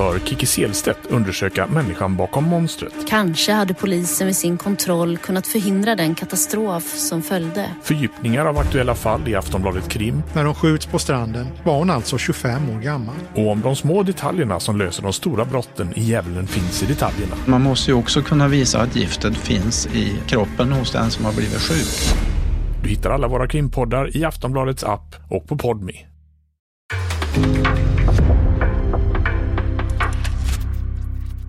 Hör Kiki Selstedt undersöka människan bakom monstret. Kanske hade polisen med sin kontroll kunnat förhindra den katastrof som följde. Fördjupningar av aktuella fall i Aftonbladet Krim. När de skjuts på stranden var hon alltså 25 år gammal. Och om de små detaljerna som löser de stora brotten i Djävulen finns i detaljerna. Man måste ju också kunna visa att giftet finns i kroppen hos den som har blivit sjuk. Du hittar alla våra krimpoddar i Aftonbladets app och på Podme.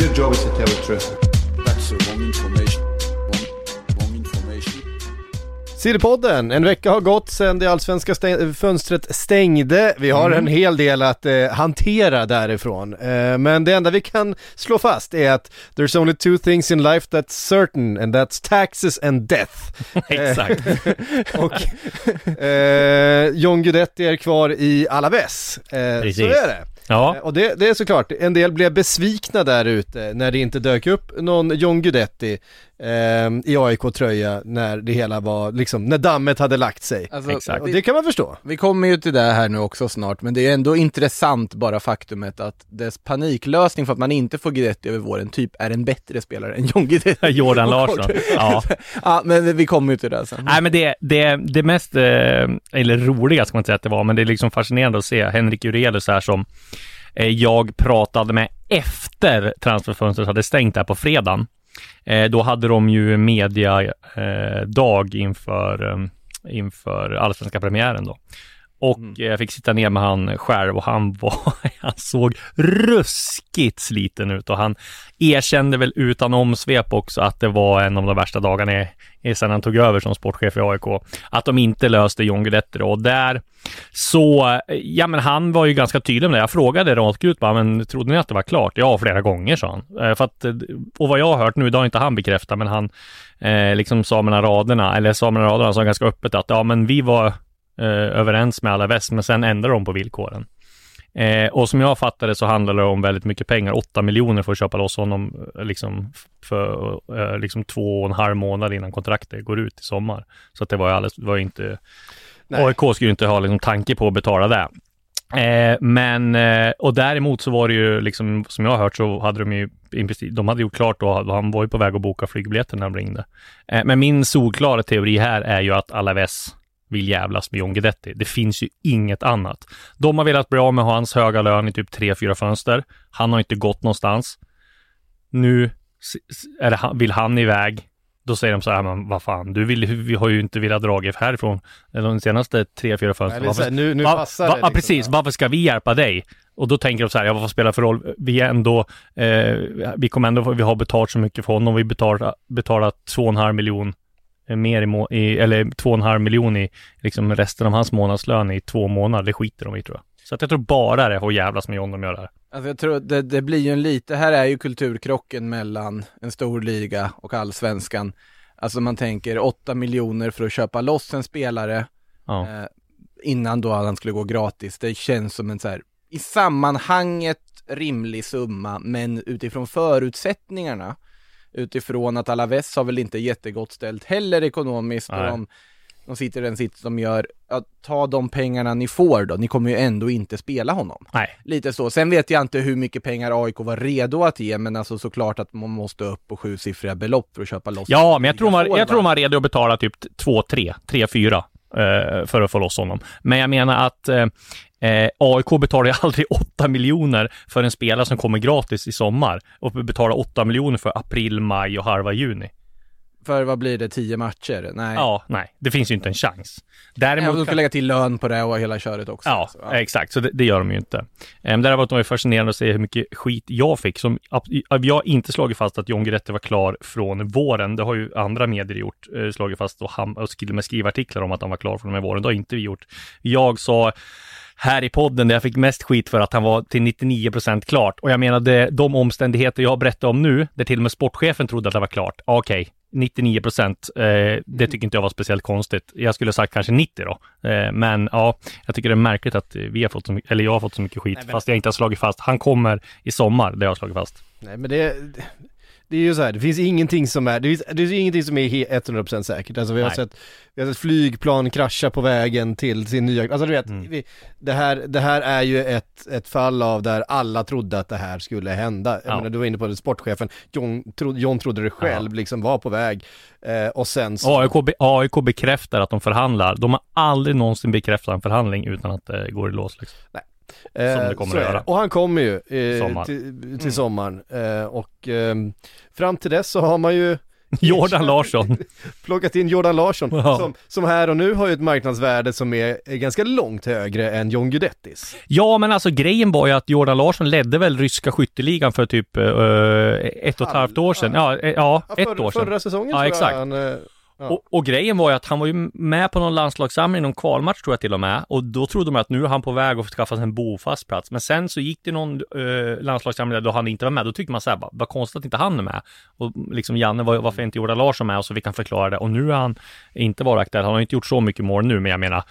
Your job is to tell the truth. That's the wrong information. Wrong, information. Sillypodden, en vecka har gått sedan det allsvenska stäng- fönstret stängde. Vi har Mm. en hel del att eh, hantera därifrån. Eh, men det enda vi kan slå fast är att there's only two things in life that's certain and that's taxes and death. Exakt. Och eh, John Guidetti är kvar i Alaves. Eh, Precis. så är det. Ja. Eh, och det, det är såklart, en del blev besvikna där ute när det inte dök upp någon John Guidetti eh, i AIK-tröja när det hela var liksom, när dammet hade lagt sig. Exakt. Och det kan man förstå. Vi kommer ju till det här nu också snart, men det är ändå intressant bara faktumet att dess paniklösning för att man inte får Guidetti över våren typ är en bättre spelare än John Guidetti. Jordan Larsson. Ja. ja, men vi kommer ju till det sen. Nej men det, det, det mest, eh, eller roliga ska man inte säga att det var, men det är liksom fascinerande att se Henrik Jurelius här som eh, jag pratade med efter transferfönstret hade stängt där på fredagen. Eh, då hade de ju mediadag eh, inför, eh, inför allsvenska premiären då. Och eh, jag fick sitta ner med han själv och han var, han såg ruskigt sliten ut och han erkände väl utan omsvep också att det var en av de värsta dagarna i, i sedan han tog över som sportchef i AIK. Att de inte löste John Guidetti och där så, ja men han var ju ganska tydlig med det. Jag frågade rakt ut bara, men trodde ni att det var klart? Ja, flera gånger sa han. Eh, För att, och vad jag har hört nu, det har inte han bekräftat, men han eh, liksom sa mellan raderna, eller sa mellan raderna, sa ganska öppet att ja men vi var eh, överens med alla väst, men sen ändrade de på villkoren. Eh, och som jag fattade så handlar det om väldigt mycket pengar, 8 miljoner för att köpa loss honom eh, liksom för eh, liksom två och en halv månad innan kontraktet går ut i sommar. Så att det var ju alldeles, var ju inte, Nej. AIK skulle ju inte ha liksom tanke på att betala det. Eh, men, eh, och däremot så var det ju liksom, som jag har hört så hade de ju, de hade gjort klart då, han var ju på väg att boka flygbiljetten när de ringde. Eh, men min solklara teori här är ju att Alaves vill jävlas med John Guidetti. Det finns ju inget annat. De har velat bli av med hans höga lön i typ tre, fyra fönster. Han har inte gått någonstans. Nu det, vill han iväg. Då säger de så här, men vad fan, du vill, vi har ju inte velat dra härifrån de senaste tre, fyra fönstren. Här, nu- nu va- passar va- det Ja, liksom, precis. Varför ska vi hjälpa dig? Och då tänker de så här, ja vad spelar för roll? Vi är ändå, eh, vi kommer ändå, vi har betalt så mycket för honom. Vi betalar, betalar två och en halv miljon eh, mer i, må- i eller två och en halv miljon i liksom resten av hans månadslön i två månader. Det skiter de i tror jag. Så att jag tror bara det är att jävlas med John de gör det här. Alltså jag tror det, det blir ju en lite, här är ju kulturkrocken mellan en stor liga och allsvenskan. Alltså man tänker 8 miljoner för att köpa loss en spelare Ja. eh, innan då han skulle gå gratis. Det känns som en så här i sammanhanget rimlig summa, men utifrån förutsättningarna utifrån att Alaves har väl inte jättegott ställt heller ekonomiskt och de, de sitter i den sitt de gör, att ta de pengarna ni får då, ni kommer ju ändå inte spela honom. Nej. Lite så. Sen vet jag inte hur mycket pengar AIK var redo att ge, men alltså såklart att man måste upp på sjusiffriga belopp för att köpa loss Ja, men jag tror man, jag tror man är redo att betala typ 2-3, 3-4 eh, Eh, för att få loss honom. Men jag menar att eh, eh, AIK betalar ju aldrig 8 miljoner för en spelare som kommer gratis i sommar och betalar 8 miljoner för april, maj och halva juni. För vad blir det, tio matcher? Nej. Ja, nej, det finns ju inte en chans. Däremot de ska lägga till lön på det och hela köret också. Ja, Så, exakt. Så det, det gör de ju inte. Um, däremot var det fascinerande att se hur mycket skit jag fick. Som, jag har inte slagit fast att John Guidetti var klar från våren. Det har ju andra medier gjort, eh, slagit fast och, ham- och med skrivartiklar om att han var klar från och med våren. Det har inte vi gjort. Jag sa här i podden där jag fick mest skit för att han var till 99% klart. Och jag menade de omständigheter jag berättar om nu, där till och med sportchefen trodde att det var klart. Ja, Okej, 99 procent, eh, det tycker inte jag var speciellt konstigt. Jag skulle ha sagt kanske 90 då. Eh, men ja, jag tycker det är märkligt att vi har fått så mycket, eller jag har fått så mycket skit, Nej, men- fast jag inte har slagit fast. Han kommer i sommar, det har jag slagit fast. Nej men det, det är ju så här, det finns ingenting som är, det finns, det finns ingenting som är he- 100% säkert. Alltså vi har Nej. sett, vi har sett flygplan krascha på vägen till sin nya, alltså du vet, Mm. vi, det, här, det här är ju ett, ett fall av där alla trodde att det här skulle hända. Jag Ja. menar, du var inne på det, sportchefen, John, tro, John trodde det själv, liksom var på väg. Eh, och sen så... AIK, be, AIK bekräftar att de förhandlar. De har aldrig någonsin bekräftat en förhandling utan att det går i lås. Liksom. Nej. Som Eh, det kommer att göra. Och han kommer ju eh, Sommar. till, till Mm. sommaren. Eh, och ehm, fram till dess så har man ju Jordan Larsson. plockat in Jordan Larsson, Ja. som, som här och nu har ju ett marknadsvärde som är, ganska långt högre än John Guidettis. Ja, men alltså grejen var ju att Jordan Larsson ledde väl ryska skytteligan för typ eh, ett och ett halvt år sedan. Ja, eh, ja Ja, ett förra, år sedan. Förra säsongen Ja, tror exakt. jag han, eh, ja. Och, och grejen var ju att han var ju med på någon landslagssamling, någon kvalmatch tror jag till och med. Och då trodde man att nu är han på väg att skaffa sig en bofast plats. Men sen så gick det någon eh, landslagssamling där då han inte var med. Då tyckte man så här, vad, konstigt att inte han är med. Och liksom Janne, var, varför är inte Jordan Larsson med? Och så fick han förklara det. Och nu är han inte varit aktuell. Han har inte gjort så mycket mål nu, men jag menar,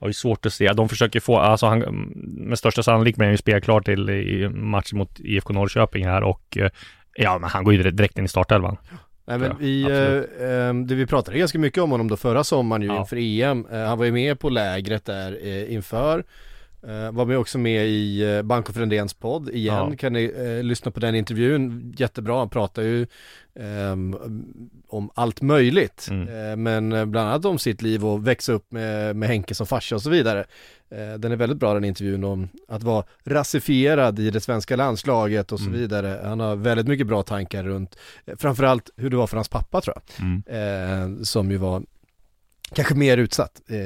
det ju svårt att se. De försöker få, alltså han, med största sannolikhet blir han ju spelklar till i matchen mot IFK Norrköping här och eh, ja, men han går ju direkt in i startelvan. Nej men vi, eh, eh, det vi pratade ganska mycket om honom då förra sommaren ju Ja. inför EM. Eh, han var ju med på lägret där eh, inför. Eh, var med också med i eh, Banco Frändéns podd igen. Ja. Kan ni eh, lyssna på den intervjun? Jättebra, han pratar ju ehm, om allt möjligt. Mm. Eh, men eh, bland annat om sitt liv och växa upp med, med Henke som farsa och så vidare. Eh, den är väldigt bra den intervjun om att vara rasifierad i det svenska landslaget och så Mm. vidare. Han har väldigt mycket bra tankar runt eh, framförallt hur det var för hans pappa tror jag. Mm. Eh, som ju var kanske mer utsatt. Eh,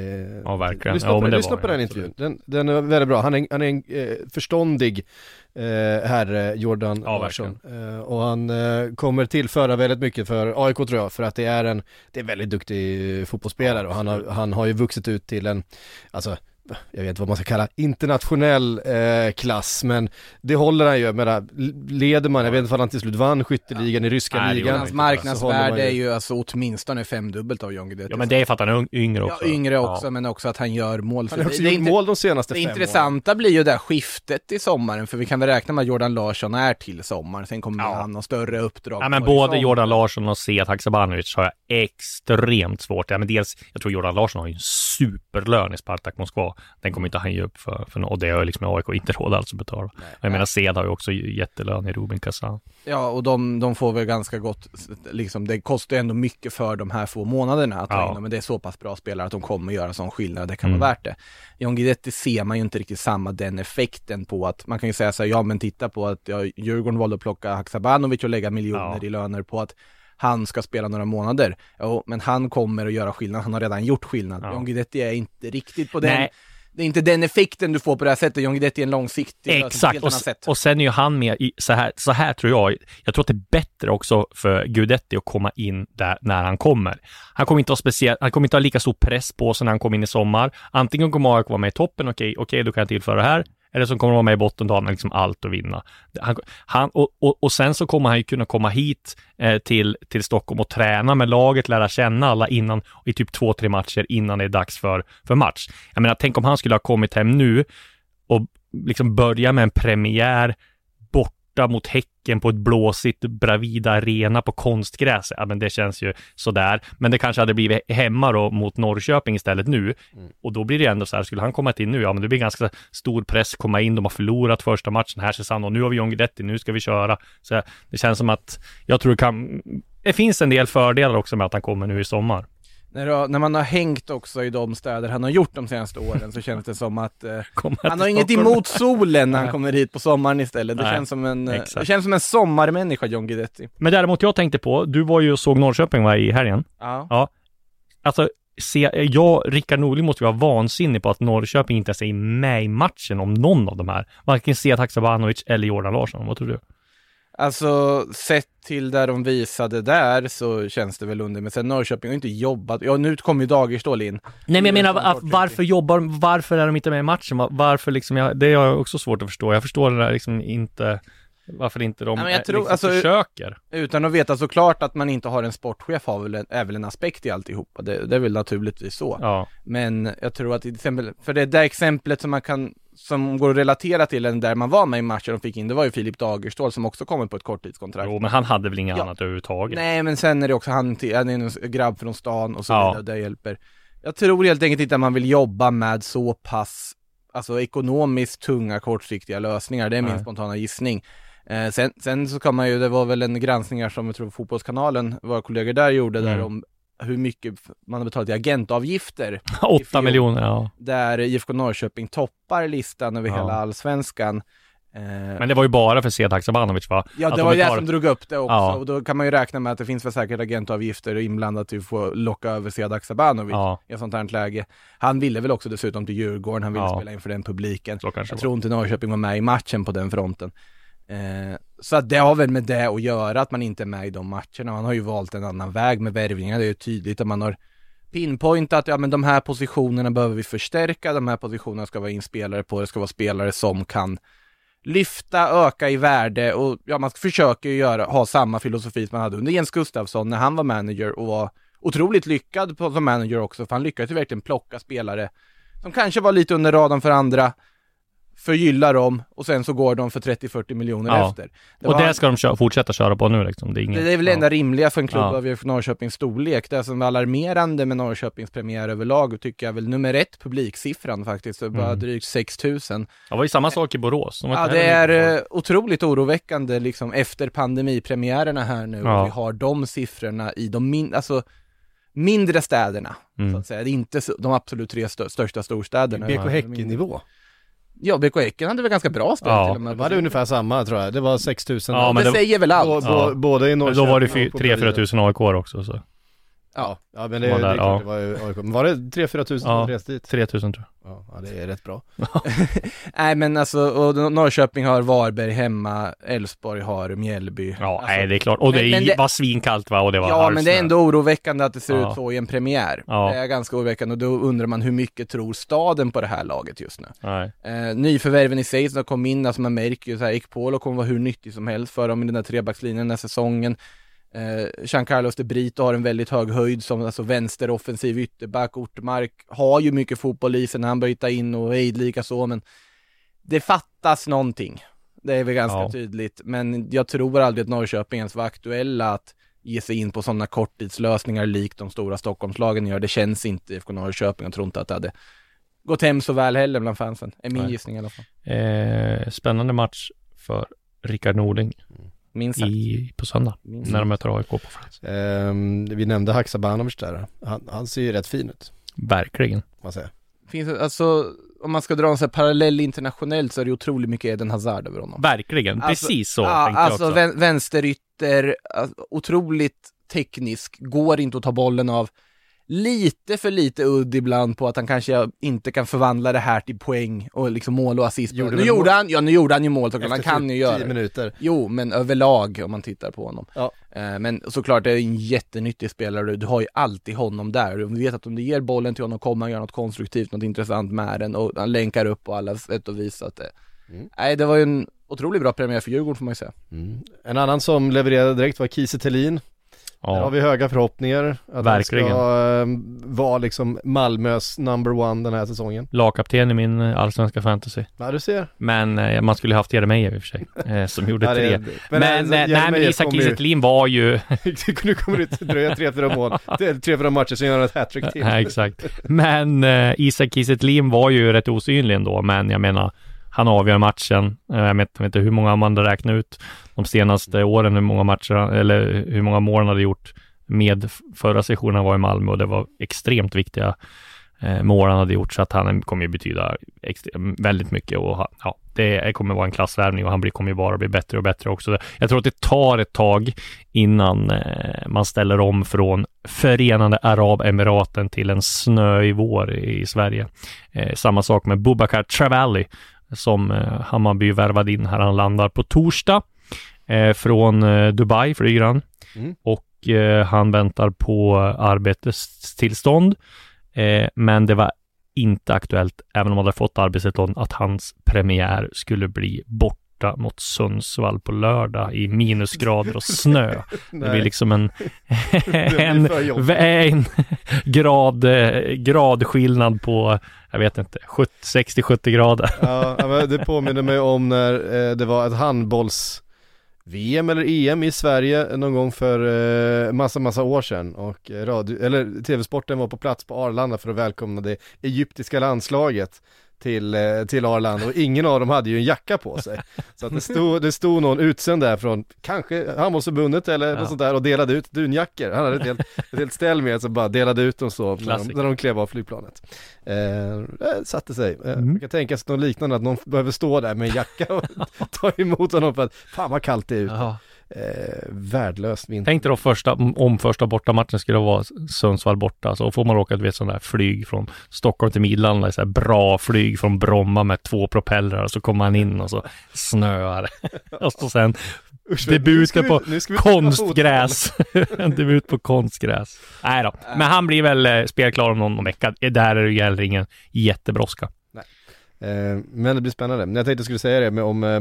Ja, verkligen. Lyssna Ja, på, lyssna var på den intervjun. Den, den är väldigt bra. Han är, han är en eh, förståndig eh, herre, Jordan Ja, Larsson. Eh, och han eh, kommer tillföra väldigt mycket för AIK tror jag, för att det är en, det är en väldigt duktig fotbollsspelare och han har, han har ju vuxit ut till en, alltså jag vet inte vad man ska kalla internationell eh, klass, men det håller han ju, jag menar, leder man, jag vet inte om han till slut vann skytteligan i ryska Nej, det ligan. han Hans marknadsvärde är ju alltså åtminstone femdubbelt av John Guidetti. Ja, men det är för att han är yngre också. Ja, yngre också, Ja. men också att han gör mål. Han har också det, det, gjort inte- mål de senaste det fem åren. intressanta blir ju det här skiftet i sommaren, för vi kan väl räkna med att Jordan Larsson är till sommaren, sen kommer Ja. han ha större uppdrag. Ja, men både Jordan Larsson och Sead Haksabanovic har jag extremt svårt. Ja, men dels, jag tror Jordan Larsson har ju en superlön i Spartak Moskva. Den kommer inte han ge upp för, för och det har ju liksom AIK inte råd alltså att betala. Jag menar, Sead har ju också jättelön i Rubin Kazan. Ja, och de, de får väl ganska gott, liksom, det kostar ju ändå mycket för de här få månaderna att ta Ja. in dem, men det är så pass bra spelare att de kommer göra sån skillnad, det kan Mm. vara värt det. John Guidetti ser man ju inte riktigt samma den effekten på att, man kan ju säga så här, ja men titta på att ja, Djurgården valde att plocka Haksabanovic och lägga miljoner Ja. i löner på att han ska spela några månader. Jo, men han kommer att göra skillnad, han har redan gjort skillnad. Ja. John Guidetti är inte riktigt på den, Nej. det är inte den effekten du får på det här sättet, John Guidetti är en långsiktig Exakt, och, sätt. och sen är ju han med i, så här, så här tror jag, jag tror att det är bättre också för Gudetti att komma in där när han kommer. Han kommer inte ha speciellt, han kommer inte ha lika stor press på sig när han kommer in i sommar. Antingen kommer AIK vara med i toppen, okej, okej, då kan jag tillföra det här. Eller som kommer att vara med i botten, då har han liksom allt att vinna. Han, han, och, och, och sen så kommer han ju kunna komma hit eh, till, till Stockholm och träna med laget, lära känna alla innan, i typ två, tre matcher innan det är dags för, för match. Jag menar, tänk om han skulle ha kommit hem nu och liksom börja med en premiär borta mot Häcken på ett blåsigt Bravida Arena på konstgräs. Ja, men det känns ju sådär. Men det kanske hade blivit hemma då mot Norrköping istället nu. Mm. Och då blir det ändå så här, skulle han komma in nu, ja men det blir ganska stor press komma in. De har förlorat första matchen här säsongen och nu har vi John Guidetti, nu ska vi köra. Så det känns som att jag tror det kan, det finns en del fördelar också med att han kommer nu i sommar. När, du, när man har hängt också i de städer han har gjort de senaste åren så känns det som att eh, han har inget emot solen när han kommer hit på sommaren istället. Det, Nej, känns som en, eh, exakt. det känns som en sommarmänniska, John Guidetti. Men däremot jag tänkte på, du var ju och såg Norrköping va, i helgen? Ja. Ja. Alltså, se, jag, Rickard Norling måste ju vara vansinnig på att Norrköping inte ens är med i matchen om någon av de här. Varken Sead Haksabanovic eller Jordan Larsson. Vad tror du? Alltså, sett till där de visade där så känns det väl under, men sen Norrköping har inte jobbat, ja nu kommer ju Dagerstål in. Nej men jag menar, varför jobbar, varför är de inte med i matchen? Va- Varför liksom, jag, det har jag också svårt att förstå. Jag förstår det där liksom inte, varför inte de Nej, eh, tror- liksom alltså, försöker. Utan att veta såklart att man inte har en sportchef har väl en, är väl en aspekt i alltihopa, det, det är väl naturligtvis så. Ja. Men jag tror att till exempel, för det där exemplet som man kan, som går att relatera till den där man var med i matchen och fick in, det var ju Filip Dagerstål som också kommer på ett korttidskontrakt. Jo, men han hade väl inget Ja. annat överhuvudtaget. Nej men sen är det också han, han är en grabb från stan och så Ja. vidare, det hjälper. Jag tror helt enkelt inte att man vill jobba med så pass, alltså ekonomiskt tunga kortsiktiga lösningar, det är min Nej. spontana gissning. Eh, sen, sen så kan man ju, det var väl en granskning som jag tror Fotbollskanalen, våra kollegor där gjorde där Mm. om hur mycket man har betalat i agentavgifter. i Åtta fjol, miljoner, ja. Där IFK Norrköping toppar listan över Ja. hela allsvenskan. Eh, Men det var ju bara för Sead Haksabanovic va? Ja, Att det de var ju det betalar- som drog upp det också. Ja. Och då kan man ju räkna med att det finns väl säkert agentavgifter inblandat till att få locka över Sead Sabanovic Ja. i ett sånt här läge. Han ville väl också dessutom till Djurgården, han ville Ja. spela inför den publiken. Jag tror inte Norrköping var med i matchen på den fronten. Eh, så att det har väl med det att göra, att man inte är med i de matcherna. Man har ju valt en annan väg med värvningar, det är ju tydligt att man har pinpointat, ja men de här positionerna behöver vi förstärka, de här positionerna ska vara in spelare på, det ska vara spelare som kan lyfta, öka i värde och ja, man försöker ju göra, ha samma filosofi som man hade under Jens Gustafsson när han var manager och var otroligt lyckad på, som manager också, för han lyckades ju verkligen plocka spelare som kanske var lite under radarn för andra, förgylla dem och sen så går de för 30-40 miljoner Ja. efter. Det och var- det ska de kö- fortsätta köra på nu liksom. Det är, ingen, det är väl det ja. enda rimliga för en klubb Ja. av IFK Norrköpings storlek. Det som är alarmerande med Norrköpings premiär överlag tycker jag väl nummer ett publiksiffran faktiskt. Det är bara Mm. drygt 6000. Det var ju samma sak i Borås. De var Ja det är eh, otroligt oroväckande liksom efter pandemipremiärerna här nu. Ja. Vi har de siffrorna i de min alltså, mindre städerna. Mm. Så att säga. Det är inte så- de absolut tre stö- största storstäderna. BK Häcken-nivå. Ja, BK Häcken hade väl ganska bra spel Ja. till och med. De hade ungefär samma tror jag, det var 6000 Ja, men det, det- säger väl allt. Ja. bå- Både i Norrköping då var det fy- och på 3-4 Bravida. tusen AIK också så. Ja, ja men det, Var det där, är klart, ja. det var ju AIK. Men var det 3-4 tusen Ja. som reste dit? 3000 tror jag. Ja, det är rätt bra. Nej men alltså, och Norrköping har Varberg hemma, Elfsborg har Mjällby. Ja, alltså, nej det är klart. Och det, men- det- var svinkallt va? Och det var Ja men det är ändå oroväckande att det ser Ja. ut så i en premiär. Ja. Det är ganska oroväckande och då undrar man hur mycket tror staden på det här laget just nu? Nej. Eh, nyförvärven i sig som kom in, alltså man märker ju så här, Ekpolo kommer vara hur nyttig som helst för dem i den där trebackslinjen den här säsongen. Eh, Jean Carlos de Brito har en väldigt hög höjd som alltså vänsteroffensiv ytterback. Ortmark har ju mycket fotboll i sig när han börjar in och Eid lika så men det fattas någonting. Det är väl ganska Ja. tydligt, men jag tror aldrig att Norrköping ens var aktuella att ge sig in på sådana korttidslösningar likt de stora Stockholmslagen gör. Det känns inte IFK Norrköping. Jag tror inte att det hade gått hem så väl heller bland fansen. Är min Nej. gissning i alla fall. Eh, spännande match för Rickard Norling Minst sagt. i, på söndag. Minst När de möter AIK på fredag. Ehm, vi nämnde Haksabanovic där. Han, han ser ju rätt fin ut, Verkligen. man säga. Finns det, alltså, om man ska dra en sån här parallell internationellt så är det otroligt mycket Eden Hazard över honom. Verkligen. Alltså, Precis så ja, tänkte alltså jag också. vän, vänsterytter, alltså, otroligt teknisk, går inte att ta bollen av. Lite för lite udd ibland på att han kanske inte kan förvandla det här till poäng och liksom mål och assist. Gjorde nu gjorde han, ja nu gjorde han ju mål såklart, han kan ju typ göra 10 det. minuter. Jo, men överlag om man tittar på honom. Ja. Eh, Men såklart det är en jättenyttig spelare, du har ju alltid honom där. Du vet att om du ger bollen till honom kommer han göra något konstruktivt, något intressant med den och han länkar upp på alla sätt och vis. Så att det... Mm. Nej, det var ju en otroligt bra premiär för Djurgården får man ju säga. Mm. En annan som levererade direkt var Kiese Thelin. Där har vi höga förhoppningar att Verkligen. han ska eh, vara liksom Malmös number one den här säsongen. Lagkapten i min eh, allsvenska fantasy. Ja du ser. Men eh, man skulle haft Jeremejeff i och för sig, eh, som gjorde Ja, det- tre. men Men, alltså, nej men Isak Kiese var ju nu kommer det dröja tre, fyra mål, tre, fyra matcher så gör han ett hattrick till. Nej, exakt. Men Isak Kiese var ju rätt osynlig ändå, men jag menar, han avgör matchen. Eh, jag vet, jag vet inte hur många man räknar räknat ut de senaste åren, hur många matcher, eller hur många mål han hade gjort med förra sessionen han var i Malmö och det var extremt viktiga eh, mål han hade gjort, så att han kommer ju betyda väldigt mycket och ja, det kommer vara en klassvärvning och han blir, kommer ju bara bli bättre och bättre också. Jag tror att det tar ett tag innan eh, man ställer om från Förenade Arabemiraten till en snöig vår i Sverige. Eh, samma sak med Bubakar Travalli som eh, Hammarby värvade in här. Han landar på torsdag eh, från eh, Dubai flyger han Mm. och han väntar på arbetstillstånd. Men det var inte aktuellt, även om han hade fått arbetstillstånd, att hans premiär skulle bli borta mot Sundsvall på lördag i minusgrader och snö. det blir liksom en, en, en grad, gradskillnad på, jag vet inte, 70 60-70 grader. Ja, det påminner mig om när eh, det var ett handbolls VM eller EM i Sverige någon gång för eh, massa, massa år sedan och eh, radio, eller TV-sporten var på plats på Arlanda för att välkomna det egyptiska landslaget till, eh, till Arlanda och ingen av dem hade ju en jacka på sig. Så att det stod, det stod någon utsänd där från kanske handbollsförbundet eller Ja. något sånt där och delade ut dunjackor. Han hade ett helt, ett helt ställ med sig bara delade ut dem så när de, när de klev av flygplanet. Eh, det satte sig. Eh, Mm. Man kan tänka sig något liknande att någon behöver stå där med en jacka och ta emot honom för att fan vad kallt det är ute. Jaha. Eh, värdelöst vinter. Tänk dig då första, om första bortamatchen skulle vara Sundsvall borta, så får man åka du vet sån där flyg från Stockholm till Midlanda, så här bra flyg från Bromma med två propellrar och så kommer man in och så snöar och så sen Usch, debuten på vi konstgräs. en debut på konstgräs. Nej då, men han blir väl eh, spelklar om någon vecka. Där är det gäller ingen jättebrådska. Eh, men det blir spännande. Men jag tänkte jag skulle säga det med om eh,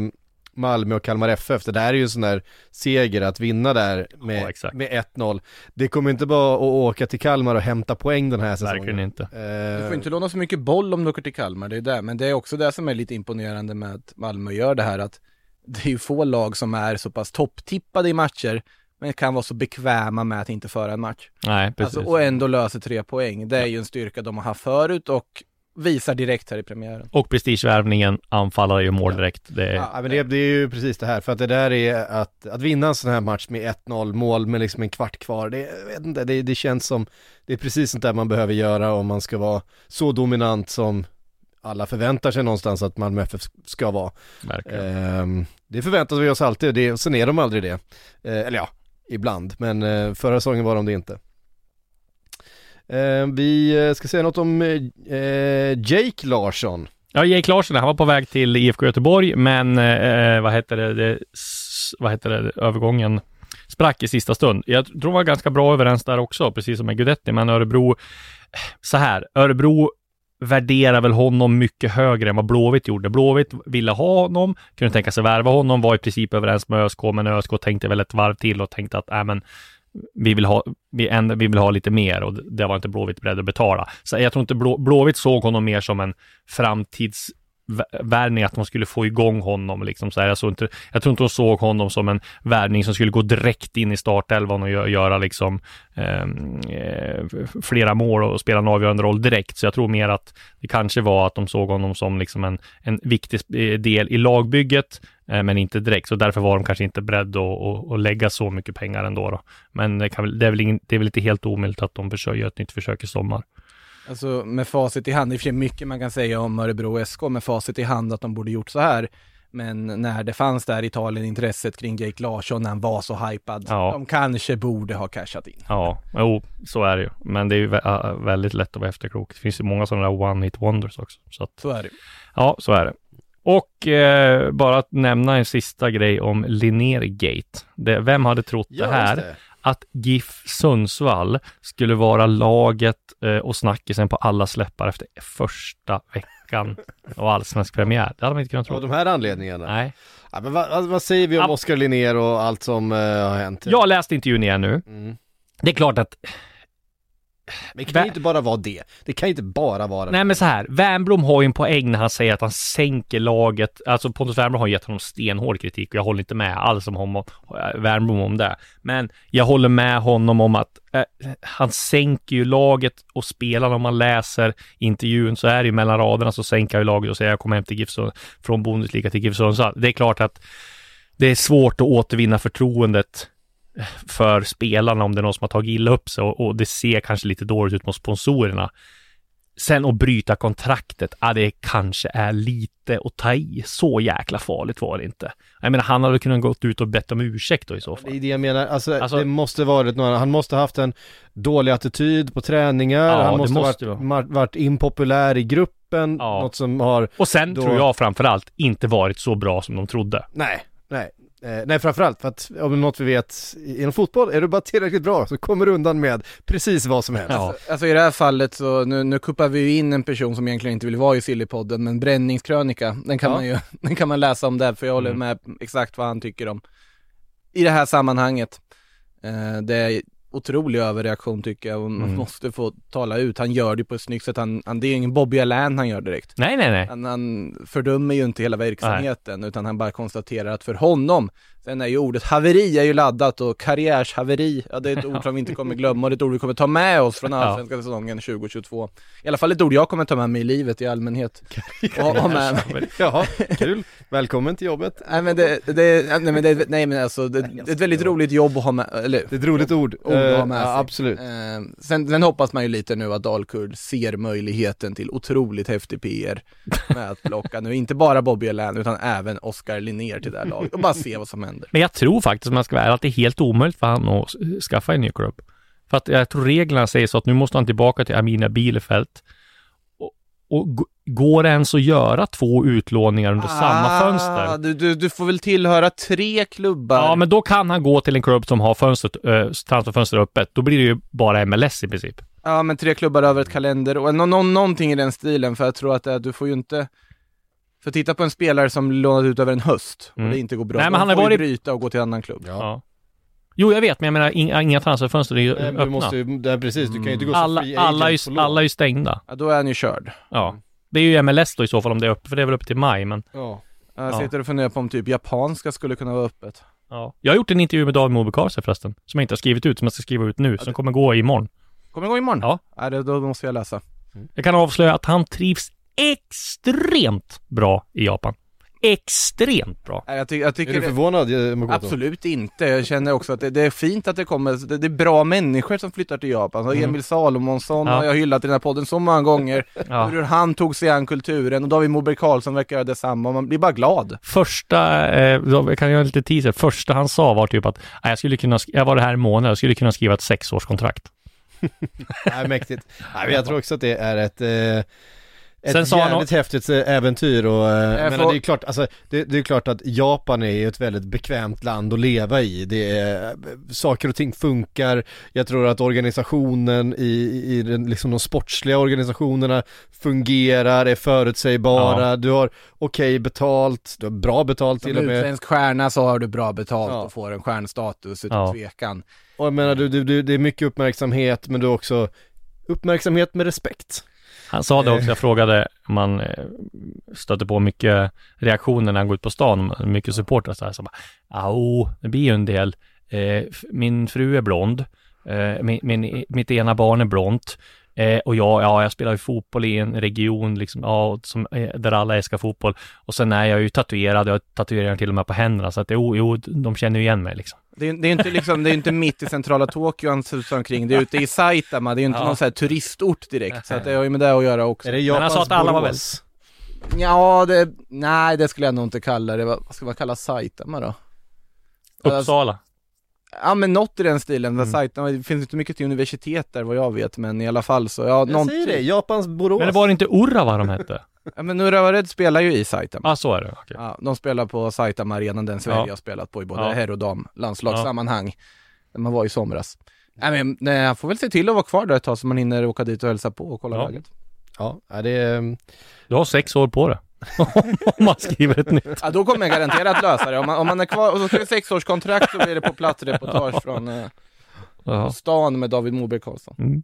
Malmö och Kalmar FF. Det där är ju en sån där seger att vinna där med, Ja, med 1-0. Det kommer inte bara att åka till Kalmar och hämta poäng den här säsongen. Verkligen inte. Eh, Du får inte låna så mycket boll om du åker till Kalmar, det är det. Men det är också det som är lite imponerande med att Malmö gör det här att det är ju få lag som är så pass topptippade i matcher men kan vara så bekväma med att inte föra en match. Nej, precis. Alltså, och ändå löser tre poäng. Det är ju en styrka de har haft förut och visar direkt här i premiären. Och prestigevärvningen, anfallare gör mål direkt. Det är, Ja men det, det är ju precis det här, för att det där är att, att vinna en sån här match med 1-0 mål med liksom en kvart kvar, det, vet inte, det, det känns som, det är precis sånt där man behöver göra om man ska vara så dominant som alla förväntar sig någonstans att Malmö FF ska vara. Ehm, det förväntar vi oss alltid, det, sen är de aldrig det. Eh, eller ja, ibland, men eh, förra säsongen var de det inte. Eh, vi eh, ska säga något om eh, eh, Jake Larsson. Ja, Jake Larsson, han var på väg till IFK Göteborg, men eh, vad heter det, det vad heter det, övergången sprack i sista stund. Jag tror de var ganska bra överens där också, precis som med Gudetti, men Örebro, så här, Örebro värderar väl honom mycket högre än vad Blåvitt gjorde. Blåvitt ville ha honom, kunde tänka sig värva honom, var i princip överens med ÖSK, men ÖSK tänkte väl ett varv till och tänkte att, äh, men vi vill ha, vi, en, vi vill ha lite mer och det var inte Blåvitt beredd att betala. Så jag tror inte Blå, Blåvitt såg honom mer som en framtidsvärvning, att man skulle få igång honom liksom så här. Jag, såg inte, jag tror inte de såg honom som en värvning som skulle gå direkt in i startelvan och gö- göra liksom ehm, eh, flera mål och spela en avgörande roll direkt. Så jag tror mer att det kanske var att de såg honom som liksom en, en viktig del i lagbygget, men inte direkt. Så därför var de kanske inte beredda att, att, att lägga så mycket pengar ändå. Då. Men det, kan, det, är väl ingen, det är väl inte helt omöjligt att de försöker göra ett nytt försök i sommar. Alltså med facit i hand, det är för mycket man kan säga om Örebro SK med facit i hand att de borde gjort så här. Men när det fanns där i Italien-intresset kring Jake Larsson när han var så hypad, Ja. de kanske borde ha cashat in. Ja, jo, så är det ju. Men det är ju äh, väldigt lätt att vara efterklok. Det finns ju många sådana där one-hit wonders också. Så att, Så är det. ja, så är det. Och eh, bara att nämna en sista grej om Linnergate. Det, vem hade trott Ja, det här? det. Att GIF Sundsvall skulle vara laget eh, och snackisen på alla släppar efter första veckan av allsvensk premiär. Det hade man inte kunnat Av tro. de här anledningarna. Nej. Ja, men vad, vad, säger vi om Ja. Oskar Linnér och allt som eh, har hänt? Jag läste intervjun igen nu. Mm. det är klart att Men det kan ju inte bara vara det. Det kan ju inte bara vara Nej men så här, Wernbloom har ju en poäng när han säger att han sänker laget. Alltså Pontus Wernbloom har gett honom stenhård kritik och jag håller inte med alls om honom, Wernbloom om det. Men jag håller med honom om att eh, han sänker ju laget och spelarna om man läser intervjun så är det ju mellan raderna så sänker han ju laget och säger jag kommer hem till GIF från Bundesliga till GIF Sundsvall. Det är klart att det är svårt att återvinna förtroendet för spelarna om det är någon som har tagit illa upp sig och, och det ser kanske lite dåligt ut mot sponsorerna. Sen att bryta kontraktet, ja det kanske är lite att ta i. Så jäkla farligt var det inte. Jag menar, han hade kunnat gått ut och bett om ursäkt då i så fall. Det är det jag menar, alltså, Alltså- det måste varit några, han måste haft en dålig attityd på träningar, Ja, han måste, måste varit, vara. varit impopulär i gruppen, Ja. något som har Och sen då- tror jag framförallt inte varit så bra som de trodde. Nej, nej. Eh, nej framförallt för att om något vi vet inom fotboll, är du bara tillräckligt bra så kommer du undan med precis vad som helst. Alltså, alltså i det här fallet så, nu, nu kuppar vi ju in en person som egentligen inte vill vara i Sillypodden, men bränningskrönika, den kan Ja. man ju, den kan man läsa om där, för jag håller Mm. med exakt vad han tycker om i det här sammanhanget. Eh, det är otrolig överreaktion tycker jag och man Mm. måste få tala ut. Han gör det på ett snyggt sätt, han, han, det är ingen Bobby Allan han gör direkt. Nej, nej, nej. Han, han fördömer ju inte hela verksamheten utan han bara konstaterar att för honom, sen är ju ordet haveri är ju laddat och karriärshaveri, ja det är ett ord som vi inte kommer glömma och det är ett ord vi kommer ta med oss från allsvenska säsongen 2022. I alla fall ett ord jag kommer ta med mig i livet i allmänhet. Och ha- med mig. Jaha, kul. Välkommen till jobbet. Nej men det, det, nej men det, nej men alltså det, det är ett väldigt roligt jobb att ha med, eller Det är ett roligt ord. ord Eh, med ja, sig. absolut. Eh, sen, sen hoppas man ju lite nu att Dalkurd ser möjligheten till otroligt häftig PR med att plocka nu, inte bara Bobby Allan utan även Oskar Linnér till det här laget och bara se vad som händer. Men jag tror faktiskt, om man ska vara att det är helt omöjligt för han att skaffa en ny klubb. För att jag tror reglerna säger så att nu måste han tillbaka till Amina Bielefeld. Och, går det ens att göra två utlåningar under samma fönster? Ah, Du, du, du får väl tillhöra tre klubbar? Ja, men då kan han gå till en klubb som har fönstret, äh, transferfönstret öppet. Då blir det ju bara MLS i princip. Ja men tre klubbar över ett kalender och nå, nå, någonting i den stilen för jag tror att det, du får ju inte för titta på en spelare som lånat ut över en höst och Mm. det inte går bra, Nej, men han har varit- bryta och gå till en annan klubb. Ja. Jo, jag vet, men jag menar inga, inga transferfönster är ju Nej, öppna. du måste ju, det, precis, du kan ju inte gå som alla, alla, är alla är ju stängda. Ja, då är han ju körd. Ja. Det är ju MLS då i så fall om det är öppet, för det är väl uppe till maj, men Ja. Jag Ja. sitter och funderar på om typ japanska skulle kunna vara öppet. ja. Jag har gjort en intervju med David Moberg förresten, som jag inte har skrivit ut, som jag ska skriva ut nu, som kommer gå imorgon. Kommer igång imorgon? Ja. Nej, det, då måste jag läsa. Jag kan avslöja att han trivs extremt bra i Japan. Extremt bra. Jag, ty- jag tycker Är du förvånad eh, Makoto? Absolut inte. Jag känner också att det, det är fint att det kommer, det, det är bra människor som flyttar till Japan. Så Mm. Emil Salomonsson Ja. har jag hyllat i den här podden så många gånger. Ja. Hur han tog sig an kulturen och David Moberg Karlsson verkar göra detsamma. Man blir bara glad. Första, eh, då- jag kan göra lite teaser, första han sa var typ att "Nej, jag skulle kunna, jag var det här en månad, jag skulle kunna skriva ett sexårskontrakt. Nej, mäktigt. Nej, men jag tror också att det är ett eh, ett Sen sa han jävligt häftigt eh, äventyr och, eh, jag menar, får- det är klart, alltså, det, det är klart att Japan är ett väldigt bekvämt land att leva i. Det är, saker och ting funkar. Jag tror att organisationen i, i den, liksom de sportsliga organisationerna fungerar, är förutsägbara. Du har okej betalt, du har bra betalt Som till och med. utländsk stjärna så har du bra betalt Ja. och får en stjärnstatus utan Ja. tvekan. Och jag menar, du, du, du, det är mycket uppmärksamhet men du har också uppmärksamhet med respekt. Han sa det också, jag frågade om man eh, stöter på mycket reaktioner när han går ut på stan, mycket supportrar så här, så bara, "Au, det blir ju en del. Eh, min fru är blond, eh, min, min, mitt ena barn är blont, eh, och jag, ja, jag spelar ju fotboll i en region liksom, ja, som, eh, där alla älskar fotboll. Och sen är jag ju tatuerad, jag har tatueringar till och med på händerna, så att jo, jo de känner ju igen mig liksom. Det är, det är inte liksom, det är inte mitt i centrala Tokyo han susar omkring, det är ute i Saitama, det är ju inte Ja. någon sån här turistort direkt, så att det har ju med det att göra också. Är det Men Japans han sa att alla var Borås? Ja, det, nej det skulle jag nog inte kalla det, vad vad ska man kalla Saitama då? Uppsala. Ja men något i den stilen, Mm. Saitama, det finns inte mycket till universitet där vad jag vet, men i alla fall så, ja Jag någonting. säger det, Japans Borås. Men det var inte Urava de hette? Ja men Urared spelar ju i Saitama. Ja, ah, så är det. okej. Ja, de spelar på Saitama arenan, den Sverige Ja. har spelat på i både Ja. herr och dam landslagssammanhang. Där man var i somras. Nej men nej, han får väl se till att vara kvar där ett tag så man hinner åka dit och hälsa på och kolla Ja. läget. Ja, ja, det är... Du har sex år på det. Om man skriver ett nytt. Ja då kommer jag garanterat lösa det. Om man, om man är kvar, och så det sexårskontrakt så blir det på plats reportage från, eh. På stan med David Moberg Karlsson. Mm.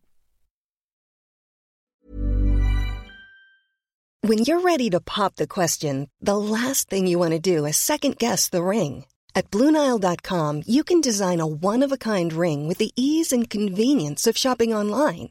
When you're ready to pop the question, the last thing you want to do is second guess the ring. At Bluenile.com, you can design a one of a kind ring with the ease and convenience of shopping online.